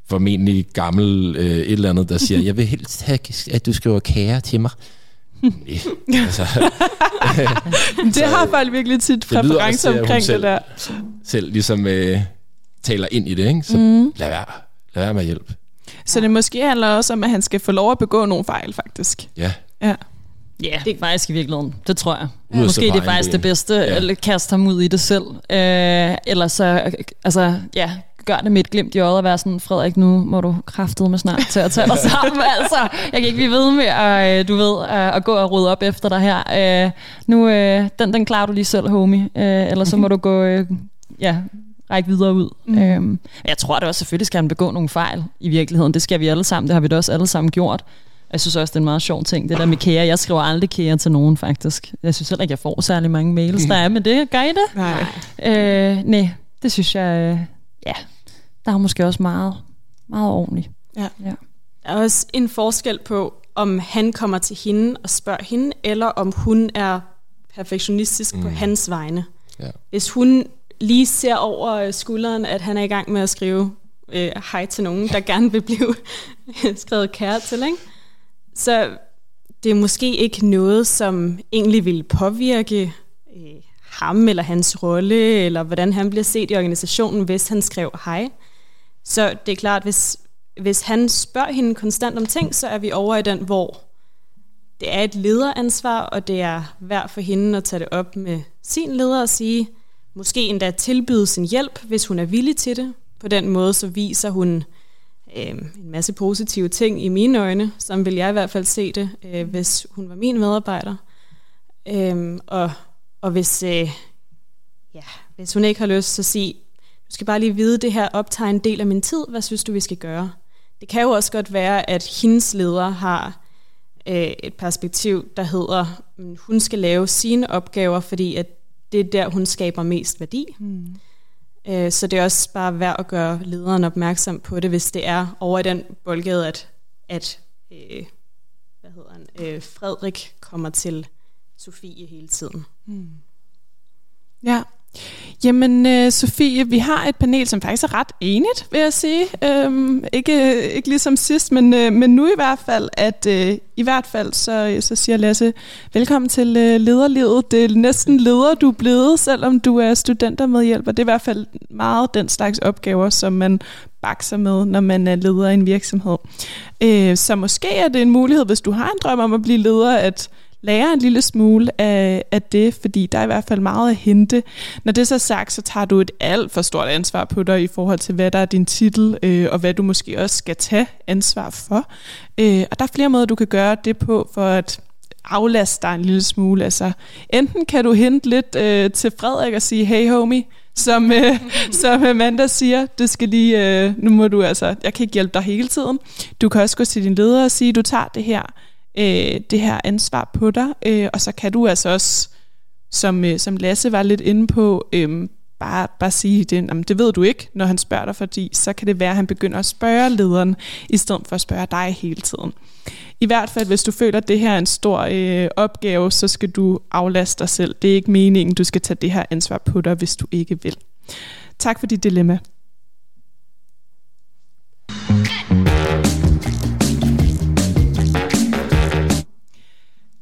formentlig gammel øh, et eller andet, der siger, jeg vil helst have, at du skriver kære til mig. altså, det har folk virkelig tit præference omkring selv, det der. Selv ligesom øh, taler ind i det, ikke? så mm. lad være. Lad være med hjælp. Så det måske handler også om, at han skal få lov at begå nogle fejl, faktisk. Ja. Ja. Ja, det er faktisk i virkeligheden. Det tror jeg. Ja. Måske det er faktisk det bedste, ja. at kaste ham ud i det selv. Øh, eller så, altså, ja, gør det med et glimt i øjet og være sådan, Frederik, nu må du kraftede med snart til at tage dig sammen. altså, jeg kan ikke blive ved med at, øh, du ved, at gå og rydde op efter dig her. Øh, nu, øh, den, den klarer du lige selv, homie. Eller så må du gå, ja, række videre ud. Mm. Øhm, jeg tror da også, selvfølgelig skal han begå nogle fejl i virkeligheden. Det skal vi alle sammen. Det har vi da også alle sammen gjort. Jeg synes også, det er en meget sjov ting, det der med kære. Jeg skriver aldrig kære til nogen, faktisk. Jeg synes heller ikke, jeg får særlig mange mails, der er med det. Gør I det? Nej. Øh, nej, det synes jeg, ja, der er måske også meget, meget ordentligt. Ja. ja. Der er også en forskel på, om han kommer til hende og spørger hende, eller om hun er perfektionistisk mm. på hans vegne. Ja. Hvis hun lige ser over øh, skulderen, at han er i gang med at skrive øh, hej til nogen, der gerne vil blive skrevet kære til, ikke? så det er måske ikke noget, som egentlig vil påvirke øh, ham eller hans rolle, eller hvordan han bliver set i organisationen, hvis han skrev hej. Så det er klart, hvis, hvis han spørger hende konstant om ting, så er vi over i den, hvor det er et lederansvar, og det er værd for hende at tage det op med sin leder og sige, måske endda tilbyde sin hjælp, hvis hun er villig til det. På den måde så viser hun øh, en masse positive ting i mine øjne, som vil jeg i hvert fald se det, øh, hvis hun var min medarbejder. Øh, og, og hvis, øh, ja, hvis hun ikke har lyst, så sige, du skal bare lige vide, det her optager en del af min tid. Hvad synes du, vi skal gøre? Det kan jo også godt være, at hendes leder har øh, et perspektiv, der hedder, hun skal lave sine opgaver, fordi at det er der, hun skaber mest værdi. Mm. Øh, så det er også bare værd at gøre lederen opmærksom på det, hvis det er over i den boldgade, at, at øh, hvad hedder han, øh, Frederik kommer til Sofie hele tiden. Mm. Ja, Jamen, øh, Sofie, vi har et panel, som faktisk er ret enigt, vil jeg sige. Øhm, ikke, ikke ligesom sidst, men, øh, men nu i hvert fald, at øh, i hvert fald, så, så siger Lasse, velkommen til øh, lederlivet. Det er næsten leder, du er blevet, selvom du er studenter med hjælp, og det er i hvert fald meget den slags opgaver, som man bakser med, når man er leder i en virksomhed. Øh, så måske er det en mulighed, hvis du har en drøm om at blive leder, at lære en lille smule af, af det, fordi der er i hvert fald meget at hente. Når det så er sagt, så tager du et alt for stort ansvar på dig i forhold til, hvad der er din titel, øh, og hvad du måske også skal tage ansvar for. Øh, og der er flere måder, du kan gøre det på, for at aflaste dig en lille smule. Altså, enten kan du hente lidt øh, til Frederik og sige, hey homie, som, øh, som Amanda siger, det skal lige, øh, nu må du altså, jeg kan ikke hjælpe dig hele tiden. Du kan også gå til din leder og sige, du tager det her øh, det her ansvar på dig, øh, og så kan du altså også, som, øh, som Lasse var lidt inde på, øh, bare, bare sige, det, jamen, det ved du ikke, når han spørger dig, fordi så kan det være, at han begynder at spørge lederen, i stedet for at spørge dig hele tiden. I hvert fald, hvis du føler, at det her er en stor øh, opgave, så skal du aflaste dig selv. Det er ikke meningen, du skal tage det her ansvar på dig, hvis du ikke vil. Tak for dit dilemma.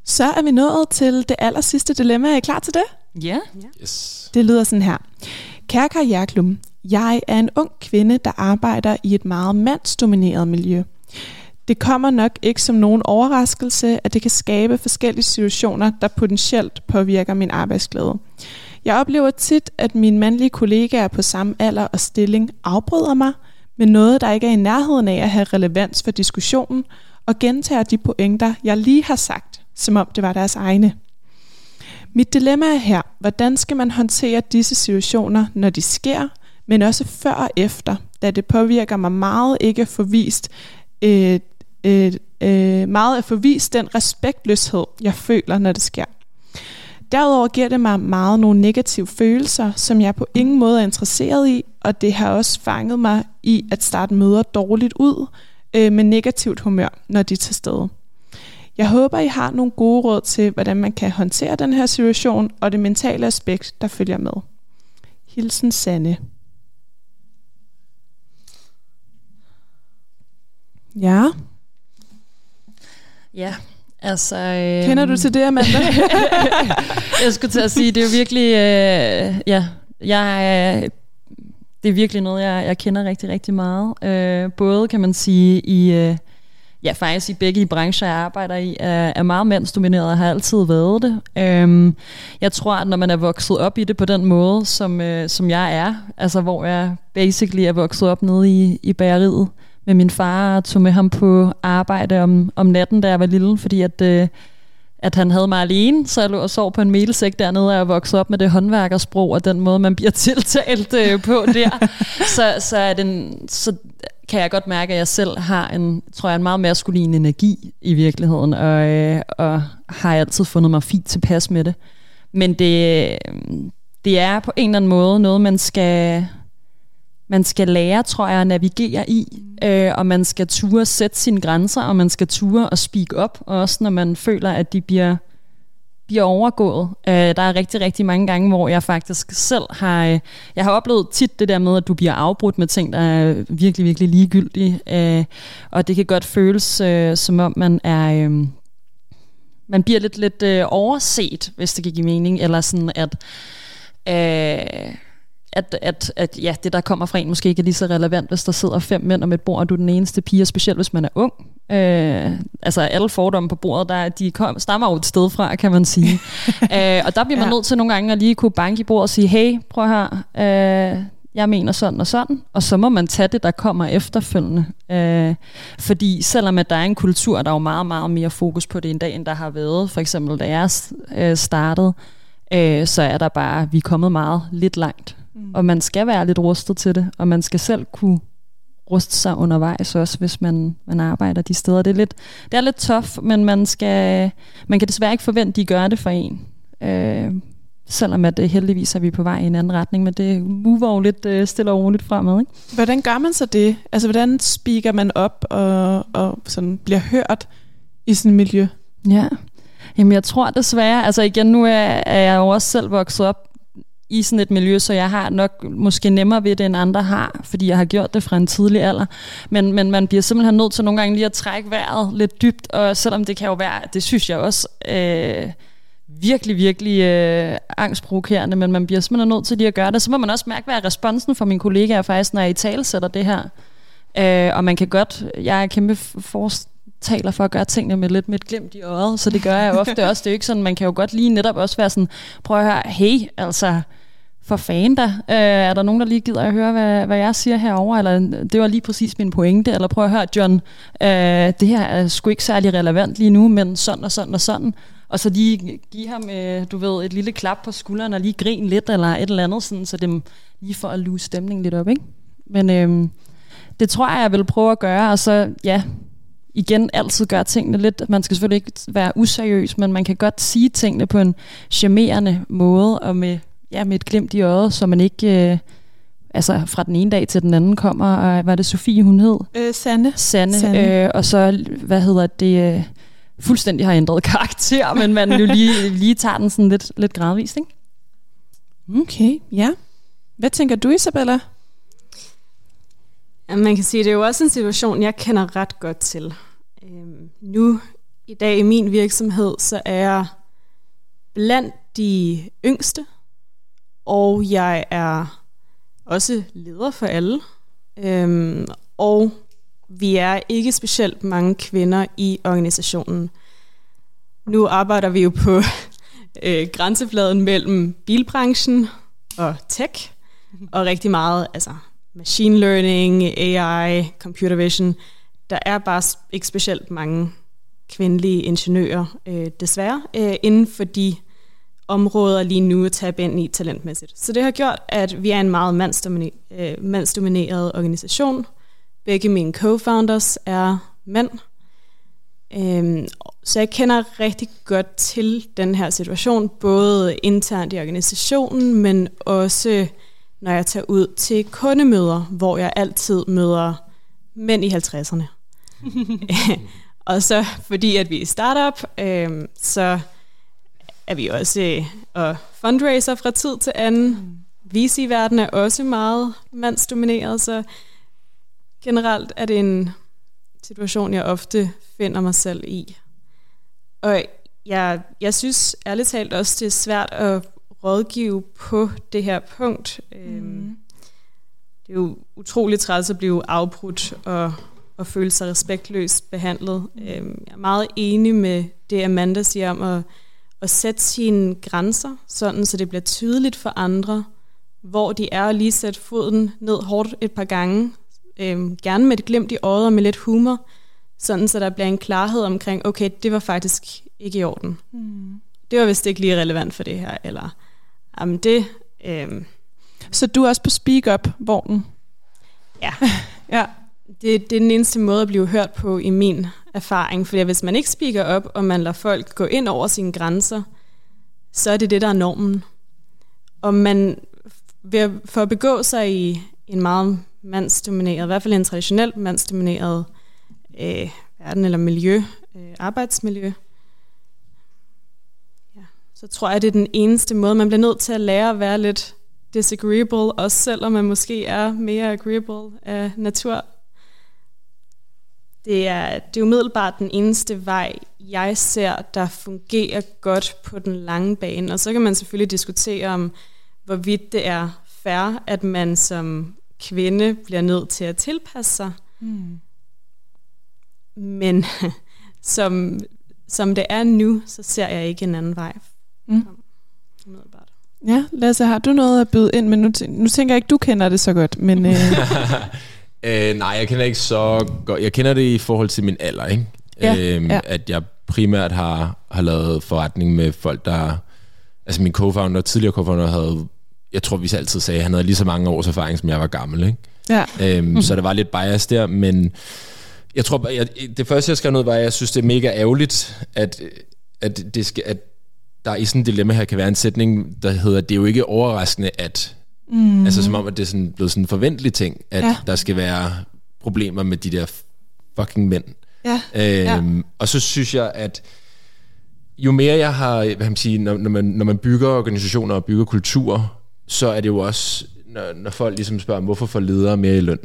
Så er vi nået til det aller sidste dilemma. Er I klar til det? Ja. Yes. Det lyder sådan her. Kære Karriereklubben, jeg er en ung kvinde, der arbejder i et meget mandsdomineret miljø. Det kommer nok ikke som nogen overraskelse, at det kan skabe forskellige situationer, der potentielt påvirker min arbejdsglæde. Jeg oplever tit, at mine mandlige kollegaer på samme alder og stilling afbryder mig med noget, der ikke er i nærheden af at have relevans for diskussionen, og gentager de pointer, jeg lige har sagt, som om det var deres egne. Mit dilemma er her, hvordan skal man håndtere disse situationer, når de sker, men også før og efter, da det påvirker mig meget ikke at få vist, øh, øh, øh, meget at få vist den respektløshed, jeg føler, når det sker. Derudover giver det mig meget nogle negative følelser, som jeg på ingen måde er interesseret i, og det har også fanget mig i at starte møder dårligt ud øh, med negativt humør, når de er til stede. Jeg håber, I har nogle gode råd til, hvordan man kan håndtere den her situation og det mentale aspekt, der følger med. Hilsen Sanne. Ja, Ja, altså... Øh, kender du til det, Amanda? jeg skulle til at sige, det er virkelig... Øh, ja, jeg, øh, det er virkelig noget, jeg, jeg kender rigtig, rigtig meget. Øh, både, kan man sige, i... Øh, ja, faktisk i begge brancher, jeg arbejder i, er, er meget mandsdomineret og har altid været det. Øhm, jeg tror, at når man er vokset op i det på den måde, som, øh, som jeg er, altså hvor jeg basically er vokset op nede i, i bageriet med min far og tog med ham på arbejde om, om natten, da jeg var lille, fordi at... Øh, at han havde mig alene, så jeg lå og sov på en melsæk dernede, og jeg voksede op med det håndværkersprog, og den måde, man bliver tiltalt øh, på der. så, så, er den, så kan jeg godt mærke, at jeg selv har en, tror jeg, en meget maskulin energi i virkeligheden, og, øh, og har altid fundet mig fint tilpas med det. Men det, øh, det er på en eller anden måde noget, man skal, man skal lære, tror jeg, at navigere i, øh, og man skal ture sætte sine grænser, og man skal ture og speak up, også når man føler, at de bliver, bliver overgået. Øh, der er rigtig, rigtig mange gange, hvor jeg faktisk selv har, øh, jeg har oplevet tit det der med, at du bliver afbrudt med ting, der er virkelig, virkelig ligegyldige, øh, og det kan godt føles, øh, som om man er... Øh, man bliver lidt, lidt øh, overset, hvis det kan give mening, eller sådan at... Øh, at, at, at ja, det, der kommer fra en, måske ikke er lige så relevant, hvis der sidder fem mænd om et bord, og du er den eneste pige, specielt hvis man er ung. Øh, altså alle fordomme på bordet, der, de kom, stammer jo et sted fra, kan man sige. øh, og der bliver man ja. nødt til nogle gange at lige kunne banke i bordet og sige, hey, prøv her, øh, jeg mener sådan og sådan, og så må man tage det, der kommer efterfølgende. Øh, fordi selvom at der er en kultur, der er jo meget, meget mere fokus på det en dag, end der har været, for eksempel da jeg øh, startede, øh, så er der bare, vi er kommet meget lidt langt. Mm. Og man skal være lidt rustet til det, og man skal selv kunne ruste sig undervejs også, hvis man, man arbejder de steder. Det er lidt, det er lidt tough, men man, skal, man kan desværre ikke forvente, at de gør det for en. Øh, selvom at øh, heldigvis er vi på vej i en anden retning, men det mover jo lidt øh, stille og roligt fremad. Ikke? Hvordan gør man så det? Altså, hvordan speaker man op og, og sådan bliver hørt i sådan et miljø? Ja, Jamen jeg tror desværre, altså igen nu er, er jeg jo også selv vokset op i sådan et miljø, så jeg har nok måske nemmere ved det, end andre har, fordi jeg har gjort det fra en tidlig alder. Men, men man bliver simpelthen nødt til nogle gange lige at trække vejret lidt dybt, og selvom det kan jo være, det synes jeg også, øh, virkelig, virkelig øh, angstprovokerende, men man bliver simpelthen nødt til lige at gøre det. Så må man også mærke, hvad er responsen fra mine kollegaer faktisk, når jeg i tale sætter det her. Øh, og man kan godt, jeg er kæmpe fortaler for at gøre tingene med lidt med et glimt i øjet, så det gør jeg ofte også. Det er jo ikke sådan, man kan jo godt lige netop også være sådan, prøv at høre, hey, altså, for fanden da. Øh, er der nogen, der lige gider at høre, hvad, hvad jeg siger herover Eller øh, det var lige præcis min pointe. Eller prøv at høre, John, øh, det her er sgu ikke særlig relevant lige nu, men sådan og sådan og sådan. Og så lige give ham, øh, du ved, et lille klap på skulderen og lige grin lidt, eller et eller andet, sådan, så dem lige får at luse stemningen lidt op, ikke? Men øh, det tror jeg, jeg vil prøve at gøre, og så, ja, igen altid gøre tingene lidt, man skal selvfølgelig ikke være useriøs, men man kan godt sige tingene på en charmerende måde, og med, ja, med et glimt i øjet, så man ikke... Øh, altså fra den ene dag til den anden kommer, og var det Sofie, hun hed? Øh, Sande. Sande, Sande. Øh, og så, hvad hedder det, øh, fuldstændig har ændret karakter, men man jo lige, lige tager den sådan lidt, lidt gradvist, ikke? Okay, ja. Hvad tænker du, Isabella? Ja, man kan sige, det er jo også en situation, jeg kender ret godt til. Øhm, nu i dag i min virksomhed, så er jeg blandt de yngste, og jeg er også leder for alle. Øhm, og vi er ikke specielt mange kvinder i organisationen. Nu arbejder vi jo på øh, grænsefladen mellem bilbranchen og tech, og rigtig meget altså machine learning, AI, computer vision. Der er bare ikke specielt mange kvindelige ingeniører, øh, desværre, øh, inden for de områder lige nu at tabe ind i talentmæssigt. Så det har gjort, at vi er en meget mandsdomineret, øh, mandsdomineret organisation. Begge mine co-founders er mænd. Øhm, så jeg kender rigtig godt til den her situation, både internt i organisationen, men også når jeg tager ud til kundemøder, hvor jeg altid møder mænd i 50'erne. og så fordi at vi er startup, øh, så er vi også øh, og fundraiser fra tid til anden. VC-verdenen er også meget mandsdomineret, så generelt er det en situation, jeg ofte finder mig selv i. Og jeg, jeg synes ærligt talt også, det er svært at rådgive på det her punkt. Mm. Det er jo utroligt træls at blive afbrudt og, og føle sig respektløst behandlet. Mm. Jeg er meget enig med det, Amanda siger om at, at sætte sine grænser, sådan så det bliver tydeligt for andre, hvor de er, og lige sætte foden ned hårdt et par gange. Øhm, gerne med et glimt i øjet og med lidt humor, sådan så der bliver en klarhed omkring, okay, det var faktisk ikke i orden. Mm. Det var vist ikke lige relevant for det her, eller Jamen det... Øh... Så du er også på Speak Up-vognen? Ja. ja. Det, det er den eneste måde at blive hørt på i min erfaring. For hvis man ikke speaker op, og man lader folk gå ind over sine grænser, så er det det, der er normen. Og man, ved, for at begå sig i en meget mandsdomineret, i hvert fald en traditionelt mandsdomineret øh, verden eller miljø, øh, arbejdsmiljø, så tror jeg, det er den eneste måde. Man bliver nødt til at lære at være lidt disagreeable, også selvom man måske er mere agreeable af natur. Det er, det er umiddelbart den eneste vej, jeg ser, der fungerer godt på den lange bane. Og så kan man selvfølgelig diskutere om, hvorvidt det er fair, at man som kvinde bliver nødt til at tilpasse sig. Mm. Men som, som det er nu, så ser jeg ikke en anden vej Mm. Ja, Lasse, har du noget at byde ind med? Nu, nu tænker jeg ikke, du kender det så godt, men... Øh... øh, nej, jeg kender ikke så godt. Jeg kender det i forhold til min alder, ikke? Ja, øhm, ja. At jeg primært har, har lavet forretning med folk, der... Altså min co-founder, tidligere co-founder, havde... Jeg tror, vi altid sagde, at han havde lige så mange års erfaring, som jeg var gammel, ikke? Ja. Øhm, mm. Så der var lidt bias der, men... Jeg tror, jeg, det første, jeg skrev ned, var, at jeg synes, det er mega ærgerligt, at, at, det skal, at der i sådan et dilemma her kan være en sætning, der hedder, det er jo ikke overraskende, at... Mm. Altså som om, at det er sådan, blevet sådan en forventelig ting, at ja. der skal være problemer med de der fucking mænd. Ja. Øhm, ja. Og så synes jeg, at jo mere jeg har, hvad man sige, når, når, man, når man bygger organisationer og bygger kultur, så er det jo også, når, når folk ligesom spørger, hvorfor får ledere mere i løn?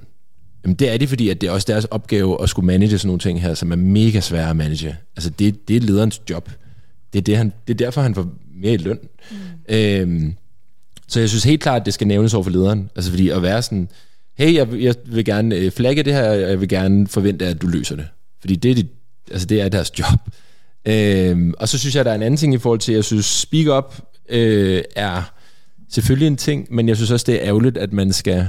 Jamen det er det, fordi at det er også deres opgave at skulle manage sådan nogle ting her, som er mega svære at manage. Altså det, det er lederens job. Det er, det, han, det er derfor, han får mere i løn. Mm. Øhm, så jeg synes helt klart, at det skal nævnes over for lederen. Altså fordi at være sådan, hey, jeg, jeg vil gerne øh, flagge det her, og jeg vil gerne forvente, at du løser det. Fordi det er, det, altså det er deres job. Øhm, og så synes jeg, at der er en anden ting i forhold til, jeg synes, speak up øh, er selvfølgelig en ting, men jeg synes også, det er ærgerligt, at man skal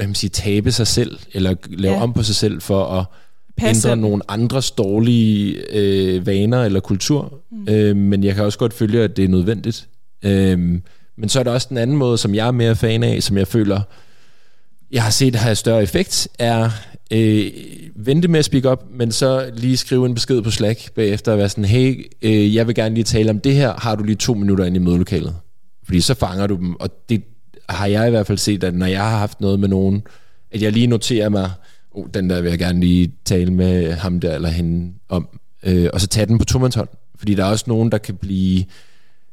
hvad man siger, tabe sig selv, eller lave ja. om på sig selv for at Passe. ændre nogle andres dårlige øh, vaner eller kultur. Mm. Øh, men jeg kan også godt følge, at det er nødvendigt. Øh, men så er der også den anden måde, som jeg er mere fan af, som jeg føler jeg har set have større effekt, er øh, vente med at speak up, men så lige skrive en besked på Slack bagefter og være sådan, hey, øh, jeg vil gerne lige tale om det her, har du lige to minutter ind i mødelokalet? Fordi så fanger du dem, og det har jeg i hvert fald set, at når jeg har haft noget med nogen, at jeg lige noterer mig, oh, den der vil jeg gerne lige tale med ham der eller hende om, øh, og så tage den på tomandshånd. Fordi der er også nogen, der kan blive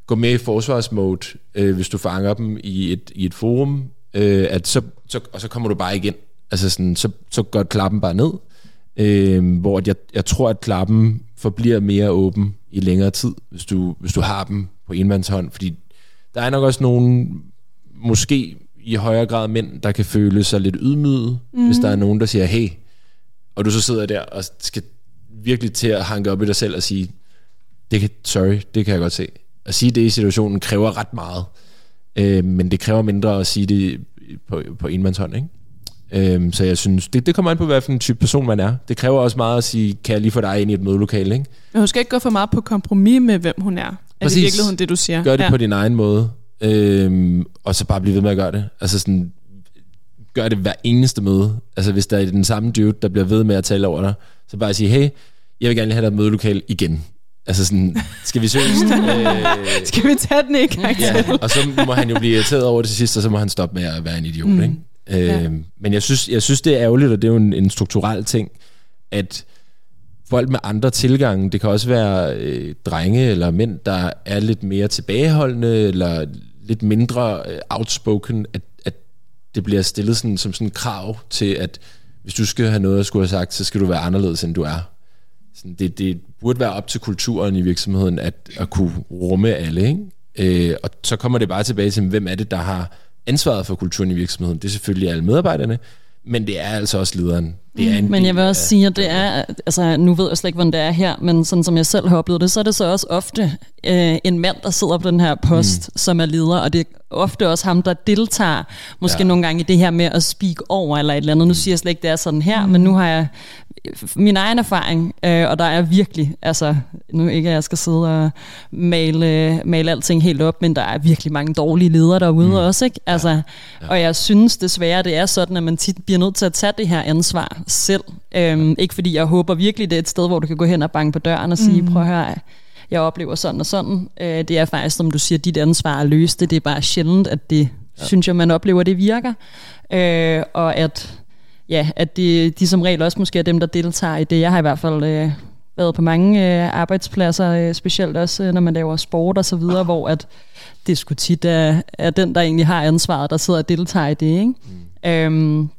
gå med i forsvarsmode, øh, hvis du fanger dem i et, i et forum, øh, at så, så, og så kommer du bare igen. Altså sådan, så, så går klappen bare ned, øh, hvor jeg, jeg tror, at klappen forbliver mere åben i længere tid, hvis du, hvis du har dem på enmandshånd, fordi der er nok også nogen, måske i højere grad mænd, der kan føle sig lidt ydmyget, mm. hvis der er nogen, der siger, hey, og du så sidder der og skal virkelig til at hanke op i dig selv og sige, det kan, sorry, det kan jeg godt se. At sige det i situationen kræver ret meget, øh, men det kræver mindre at sige det på, på enmandshånd, ikke? Øhm, så jeg synes, det, det kommer an på, hvad for en type person man er. Det kræver også meget at sige, kan jeg lige få dig ind i et mødelokale, ikke? Men hun skal ikke gå for meget på kompromis med, hvem hun er. Præcis. Er det virkelig det, du siger? Gør det ja. på din egen måde, øhm, og så bare blive ved med at gøre det. Altså sådan, gør det hver eneste møde. Altså hvis der er den samme dude, der bliver ved med at tale over dig, så bare sige, hey, jeg vil gerne have dig mødelokale igen. Altså sådan, skal vi seriøst? øh, skal vi tage den ikke? Ja, og så må han jo blive irriteret over det til sidst, og så må han stoppe med at være en idiot, mm. ikke? Øh, ja. Men jeg synes, jeg synes, det er ærgerligt, og det er jo en, en strukturel ting, at folk med andre tilgange, det kan også være øh, drenge eller mænd, der er lidt mere tilbageholdende, eller lidt mindre øh, outspoken, at, at det bliver stillet sådan, som sådan en krav til, at hvis du skal have noget at skulle have sagt, så skal du være anderledes, end du er. Sådan, det, det burde være op til kulturen i virksomheden, at, at kunne rumme alle, ikke? Øh, og så kommer det bare tilbage til, hvem er det, der har ansvaret for kulturen i virksomheden. Det er selvfølgelig alle medarbejderne, men det er altså også lederen. Det er en men jeg vil også af, sige, at det er, altså nu ved jeg slet ikke, hvordan det er her, men sådan som jeg selv har oplevet det, så er det så også ofte øh, en mand, der sidder på den her post, mm. som er leder, og det er ofte også ham, der deltager, måske ja. nogle gange i det her med at speak over eller et eller andet. Nu siger jeg slet ikke, det er sådan her, mm. men nu har jeg min egen erfaring, øh, og der er virkelig, altså nu ikke at jeg skal sidde og male, male alting helt op, men der er virkelig mange dårlige ledere derude mm. også, ikke? Altså, ja. Ja. Og jeg synes desværre, det er sådan, at man tit bliver nødt til at tage det her ansvar selv. Øhm, ikke fordi jeg håber virkelig, det er et sted, hvor du kan gå hen og banke på døren og sige, mm. prøv at høre, jeg oplever sådan og sådan. Øh, det er faktisk, som du siger, dit ansvar at løse det. Det er bare sjældent, at det, ja. synes jeg, man oplever, det virker. Øh, og at ja, at de, de som regel også måske er dem, der deltager i det. Jeg har i hvert fald øh, været på mange øh, arbejdspladser, øh, specielt også øh, når man laver sport og så videre, hvor at det skulle tit er, er den, der egentlig har ansvaret, der sidder og deltager i det. Ikke? Mm. Øhm,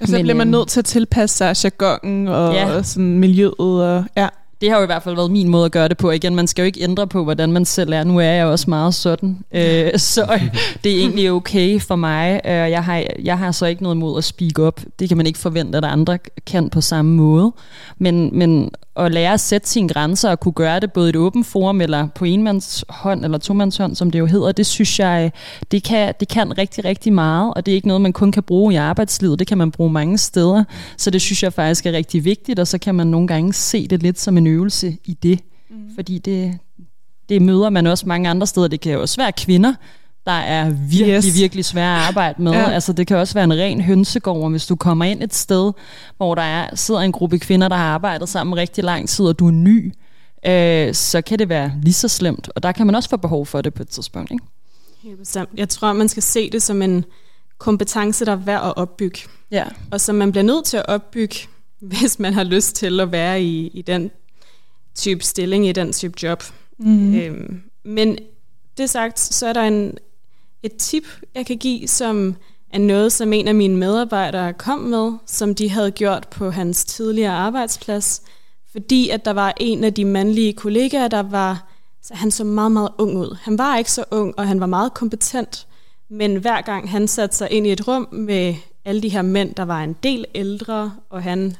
og så men, bliver man nødt til at tilpasse sig jargonen og, ja. og sådan miljøet. Og, ja det har jo i hvert fald været min måde at gøre det på. Igen, man skal jo ikke ændre på, hvordan man selv er. Nu er jeg også meget sådan. Øh, så det er egentlig okay for mig. Øh, jeg, har, jeg har så ikke noget imod at speak up. Det kan man ikke forvente, at andre kan på samme måde. Men, men at lære at sætte sine grænser og kunne gøre det både i et åbent forum eller på enmands hånd eller tomands hånd, som det jo hedder, det synes jeg, det kan, det kan rigtig, rigtig meget, og det er ikke noget, man kun kan bruge i arbejdslivet, det kan man bruge mange steder, så det synes jeg faktisk er rigtig vigtigt, og så kan man nogle gange se det lidt som en øvelse i det, mm. fordi det, det møder man også mange andre steder, det kan jo også være kvinder, der er virkelig, yes. virkelig svære at arbejde med. Ja. Altså, det kan også være en ren hønsegård, hvis du kommer ind et sted, hvor der er, sidder en gruppe kvinder, der har arbejdet sammen rigtig lang tid, og du er ny, øh, så kan det være lige så slemt. Og der kan man også få behov for det på et tidspunkt. Ikke? Helt bestemt. Jeg tror, man skal se det som en kompetence, der er værd at opbygge. Ja. Og som man bliver nødt til at opbygge, hvis man har lyst til at være i, i den type stilling, i den type job. Mm-hmm. Øhm, men det sagt, så er der en, et tip, jeg kan give, som er noget, som en af mine medarbejdere kom med, som de havde gjort på hans tidligere arbejdsplads, fordi at der var en af de mandlige kollegaer, der var, så han så meget, meget ung ud. Han var ikke så ung, og han var meget kompetent, men hver gang han satte sig ind i et rum med alle de her mænd, der var en del ældre, og han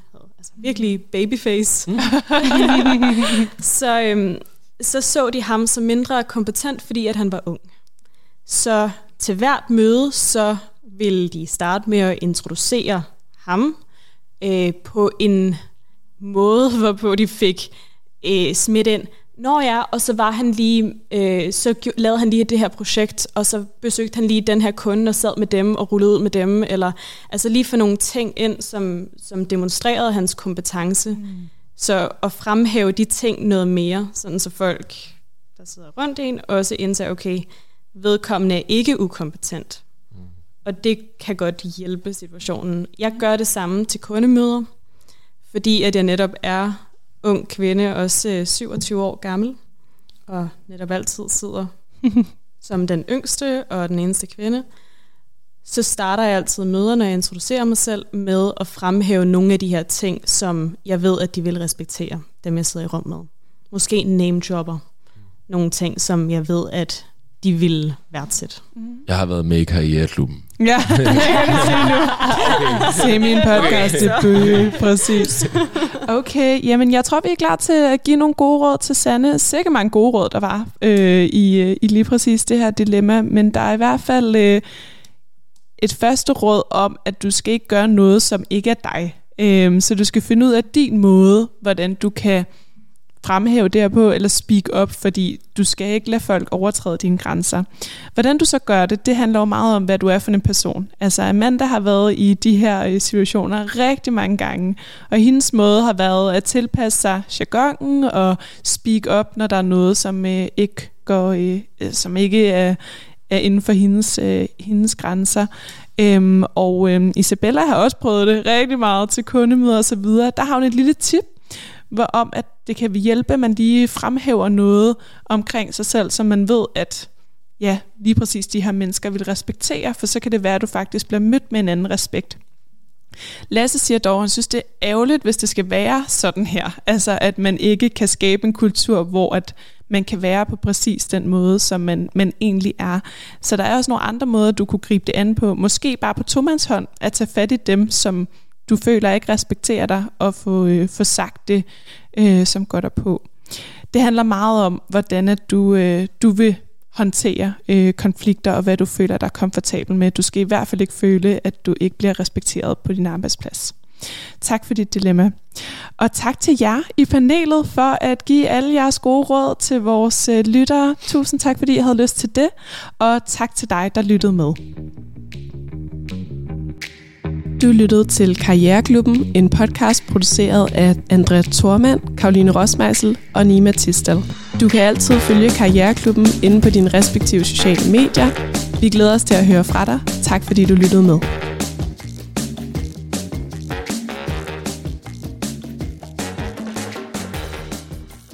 altså virkelig babyface, mm. så, øhm, så så de ham som mindre kompetent, fordi at han var ung. Så til hvert møde, så vil de starte med at introducere ham øh, på en måde, hvorpå de fik øh, smidt ind, Nå ja, og så var han lige, øh, så lavede han lige det her projekt, og så besøgte han lige den her kunde og sad med dem og rullede ud med dem, eller altså lige for nogle ting ind, som, som demonstrerede hans kompetence. Mm. Så at fremhæve de ting noget mere, sådan så folk, der sidder rundt en, også indser, okay, vedkommende er ikke ukompetent. Mm. Og det kan godt hjælpe situationen. Jeg gør det samme til kundemøder, fordi at jeg netop er ung kvinde, også 27 år gammel, og netop altid sidder som den yngste og den eneste kvinde, så starter jeg altid møder, når jeg introducerer mig selv, med at fremhæve nogle af de her ting, som jeg ved, at de vil respektere, dem jeg sidder i rum med. Måske name dropper. Nogle ting, som jeg ved, at de vil værdsætte. Jeg har været med i karriereklubben. Ja, det kan jeg se nu. Okay. Se min podcast, det bøge, præcis. Okay, jamen jeg tror, vi er klar til at give nogle gode råd til Sanne. Sikkert mange gode råd, der var øh, i, øh, i lige præcis det her dilemma, men der er i hvert fald øh, et første råd om, at du skal ikke gøre noget, som ikke er dig. Øh, så du skal finde ud af din måde, hvordan du kan fremhæve det her på, eller speak up, fordi du skal ikke lade folk overtræde dine grænser. Hvordan du så gør det, det handler jo meget om, hvad du er for en person. Altså Amanda har været i de her øh, situationer rigtig mange gange, og hendes måde har været at tilpasse sig jargonen og speak up, når der er noget, som øh, ikke går, øh, øh, som ikke er, er inden for hendes, øh, hendes grænser. Øhm, og øhm, Isabella har også prøvet det rigtig meget til kundemøder og så videre. Der har hun et lille tip, hvor om at det kan hjælpe, at man lige fremhæver noget omkring sig selv, så man ved, at ja, lige præcis de her mennesker vil respektere, for så kan det være, at du faktisk bliver mødt med en anden respekt. Lasse siger dog, at han synes, det er ærgerligt, hvis det skal være sådan her. Altså, at man ikke kan skabe en kultur, hvor at man kan være på præcis den måde, som man, man egentlig er. Så der er også nogle andre måder, du kunne gribe det an på. Måske bare på tomandshånd, at tage fat i dem, som du føler ikke respekterer dig, og få, øh, få sagt det, øh, som går dig på. Det handler meget om, hvordan at du, øh, du vil håndtere øh, konflikter, og hvad du føler dig komfortabel med. Du skal i hvert fald ikke føle, at du ikke bliver respekteret på din arbejdsplads. Tak for dit dilemma. Og tak til jer i panelet for at give alle jeres gode råd til vores øh, lyttere. Tusind tak, fordi I havde lyst til det. Og tak til dig, der lyttede med. Du lyttede til Karriereklubben, en podcast produceret af Andrea Thormand, Karoline Rosmeisel og Nima Tistel. Du kan altid følge Karriereklubben inde på dine respektive sociale medier. Vi glæder os til at høre fra dig. Tak fordi du lyttede med.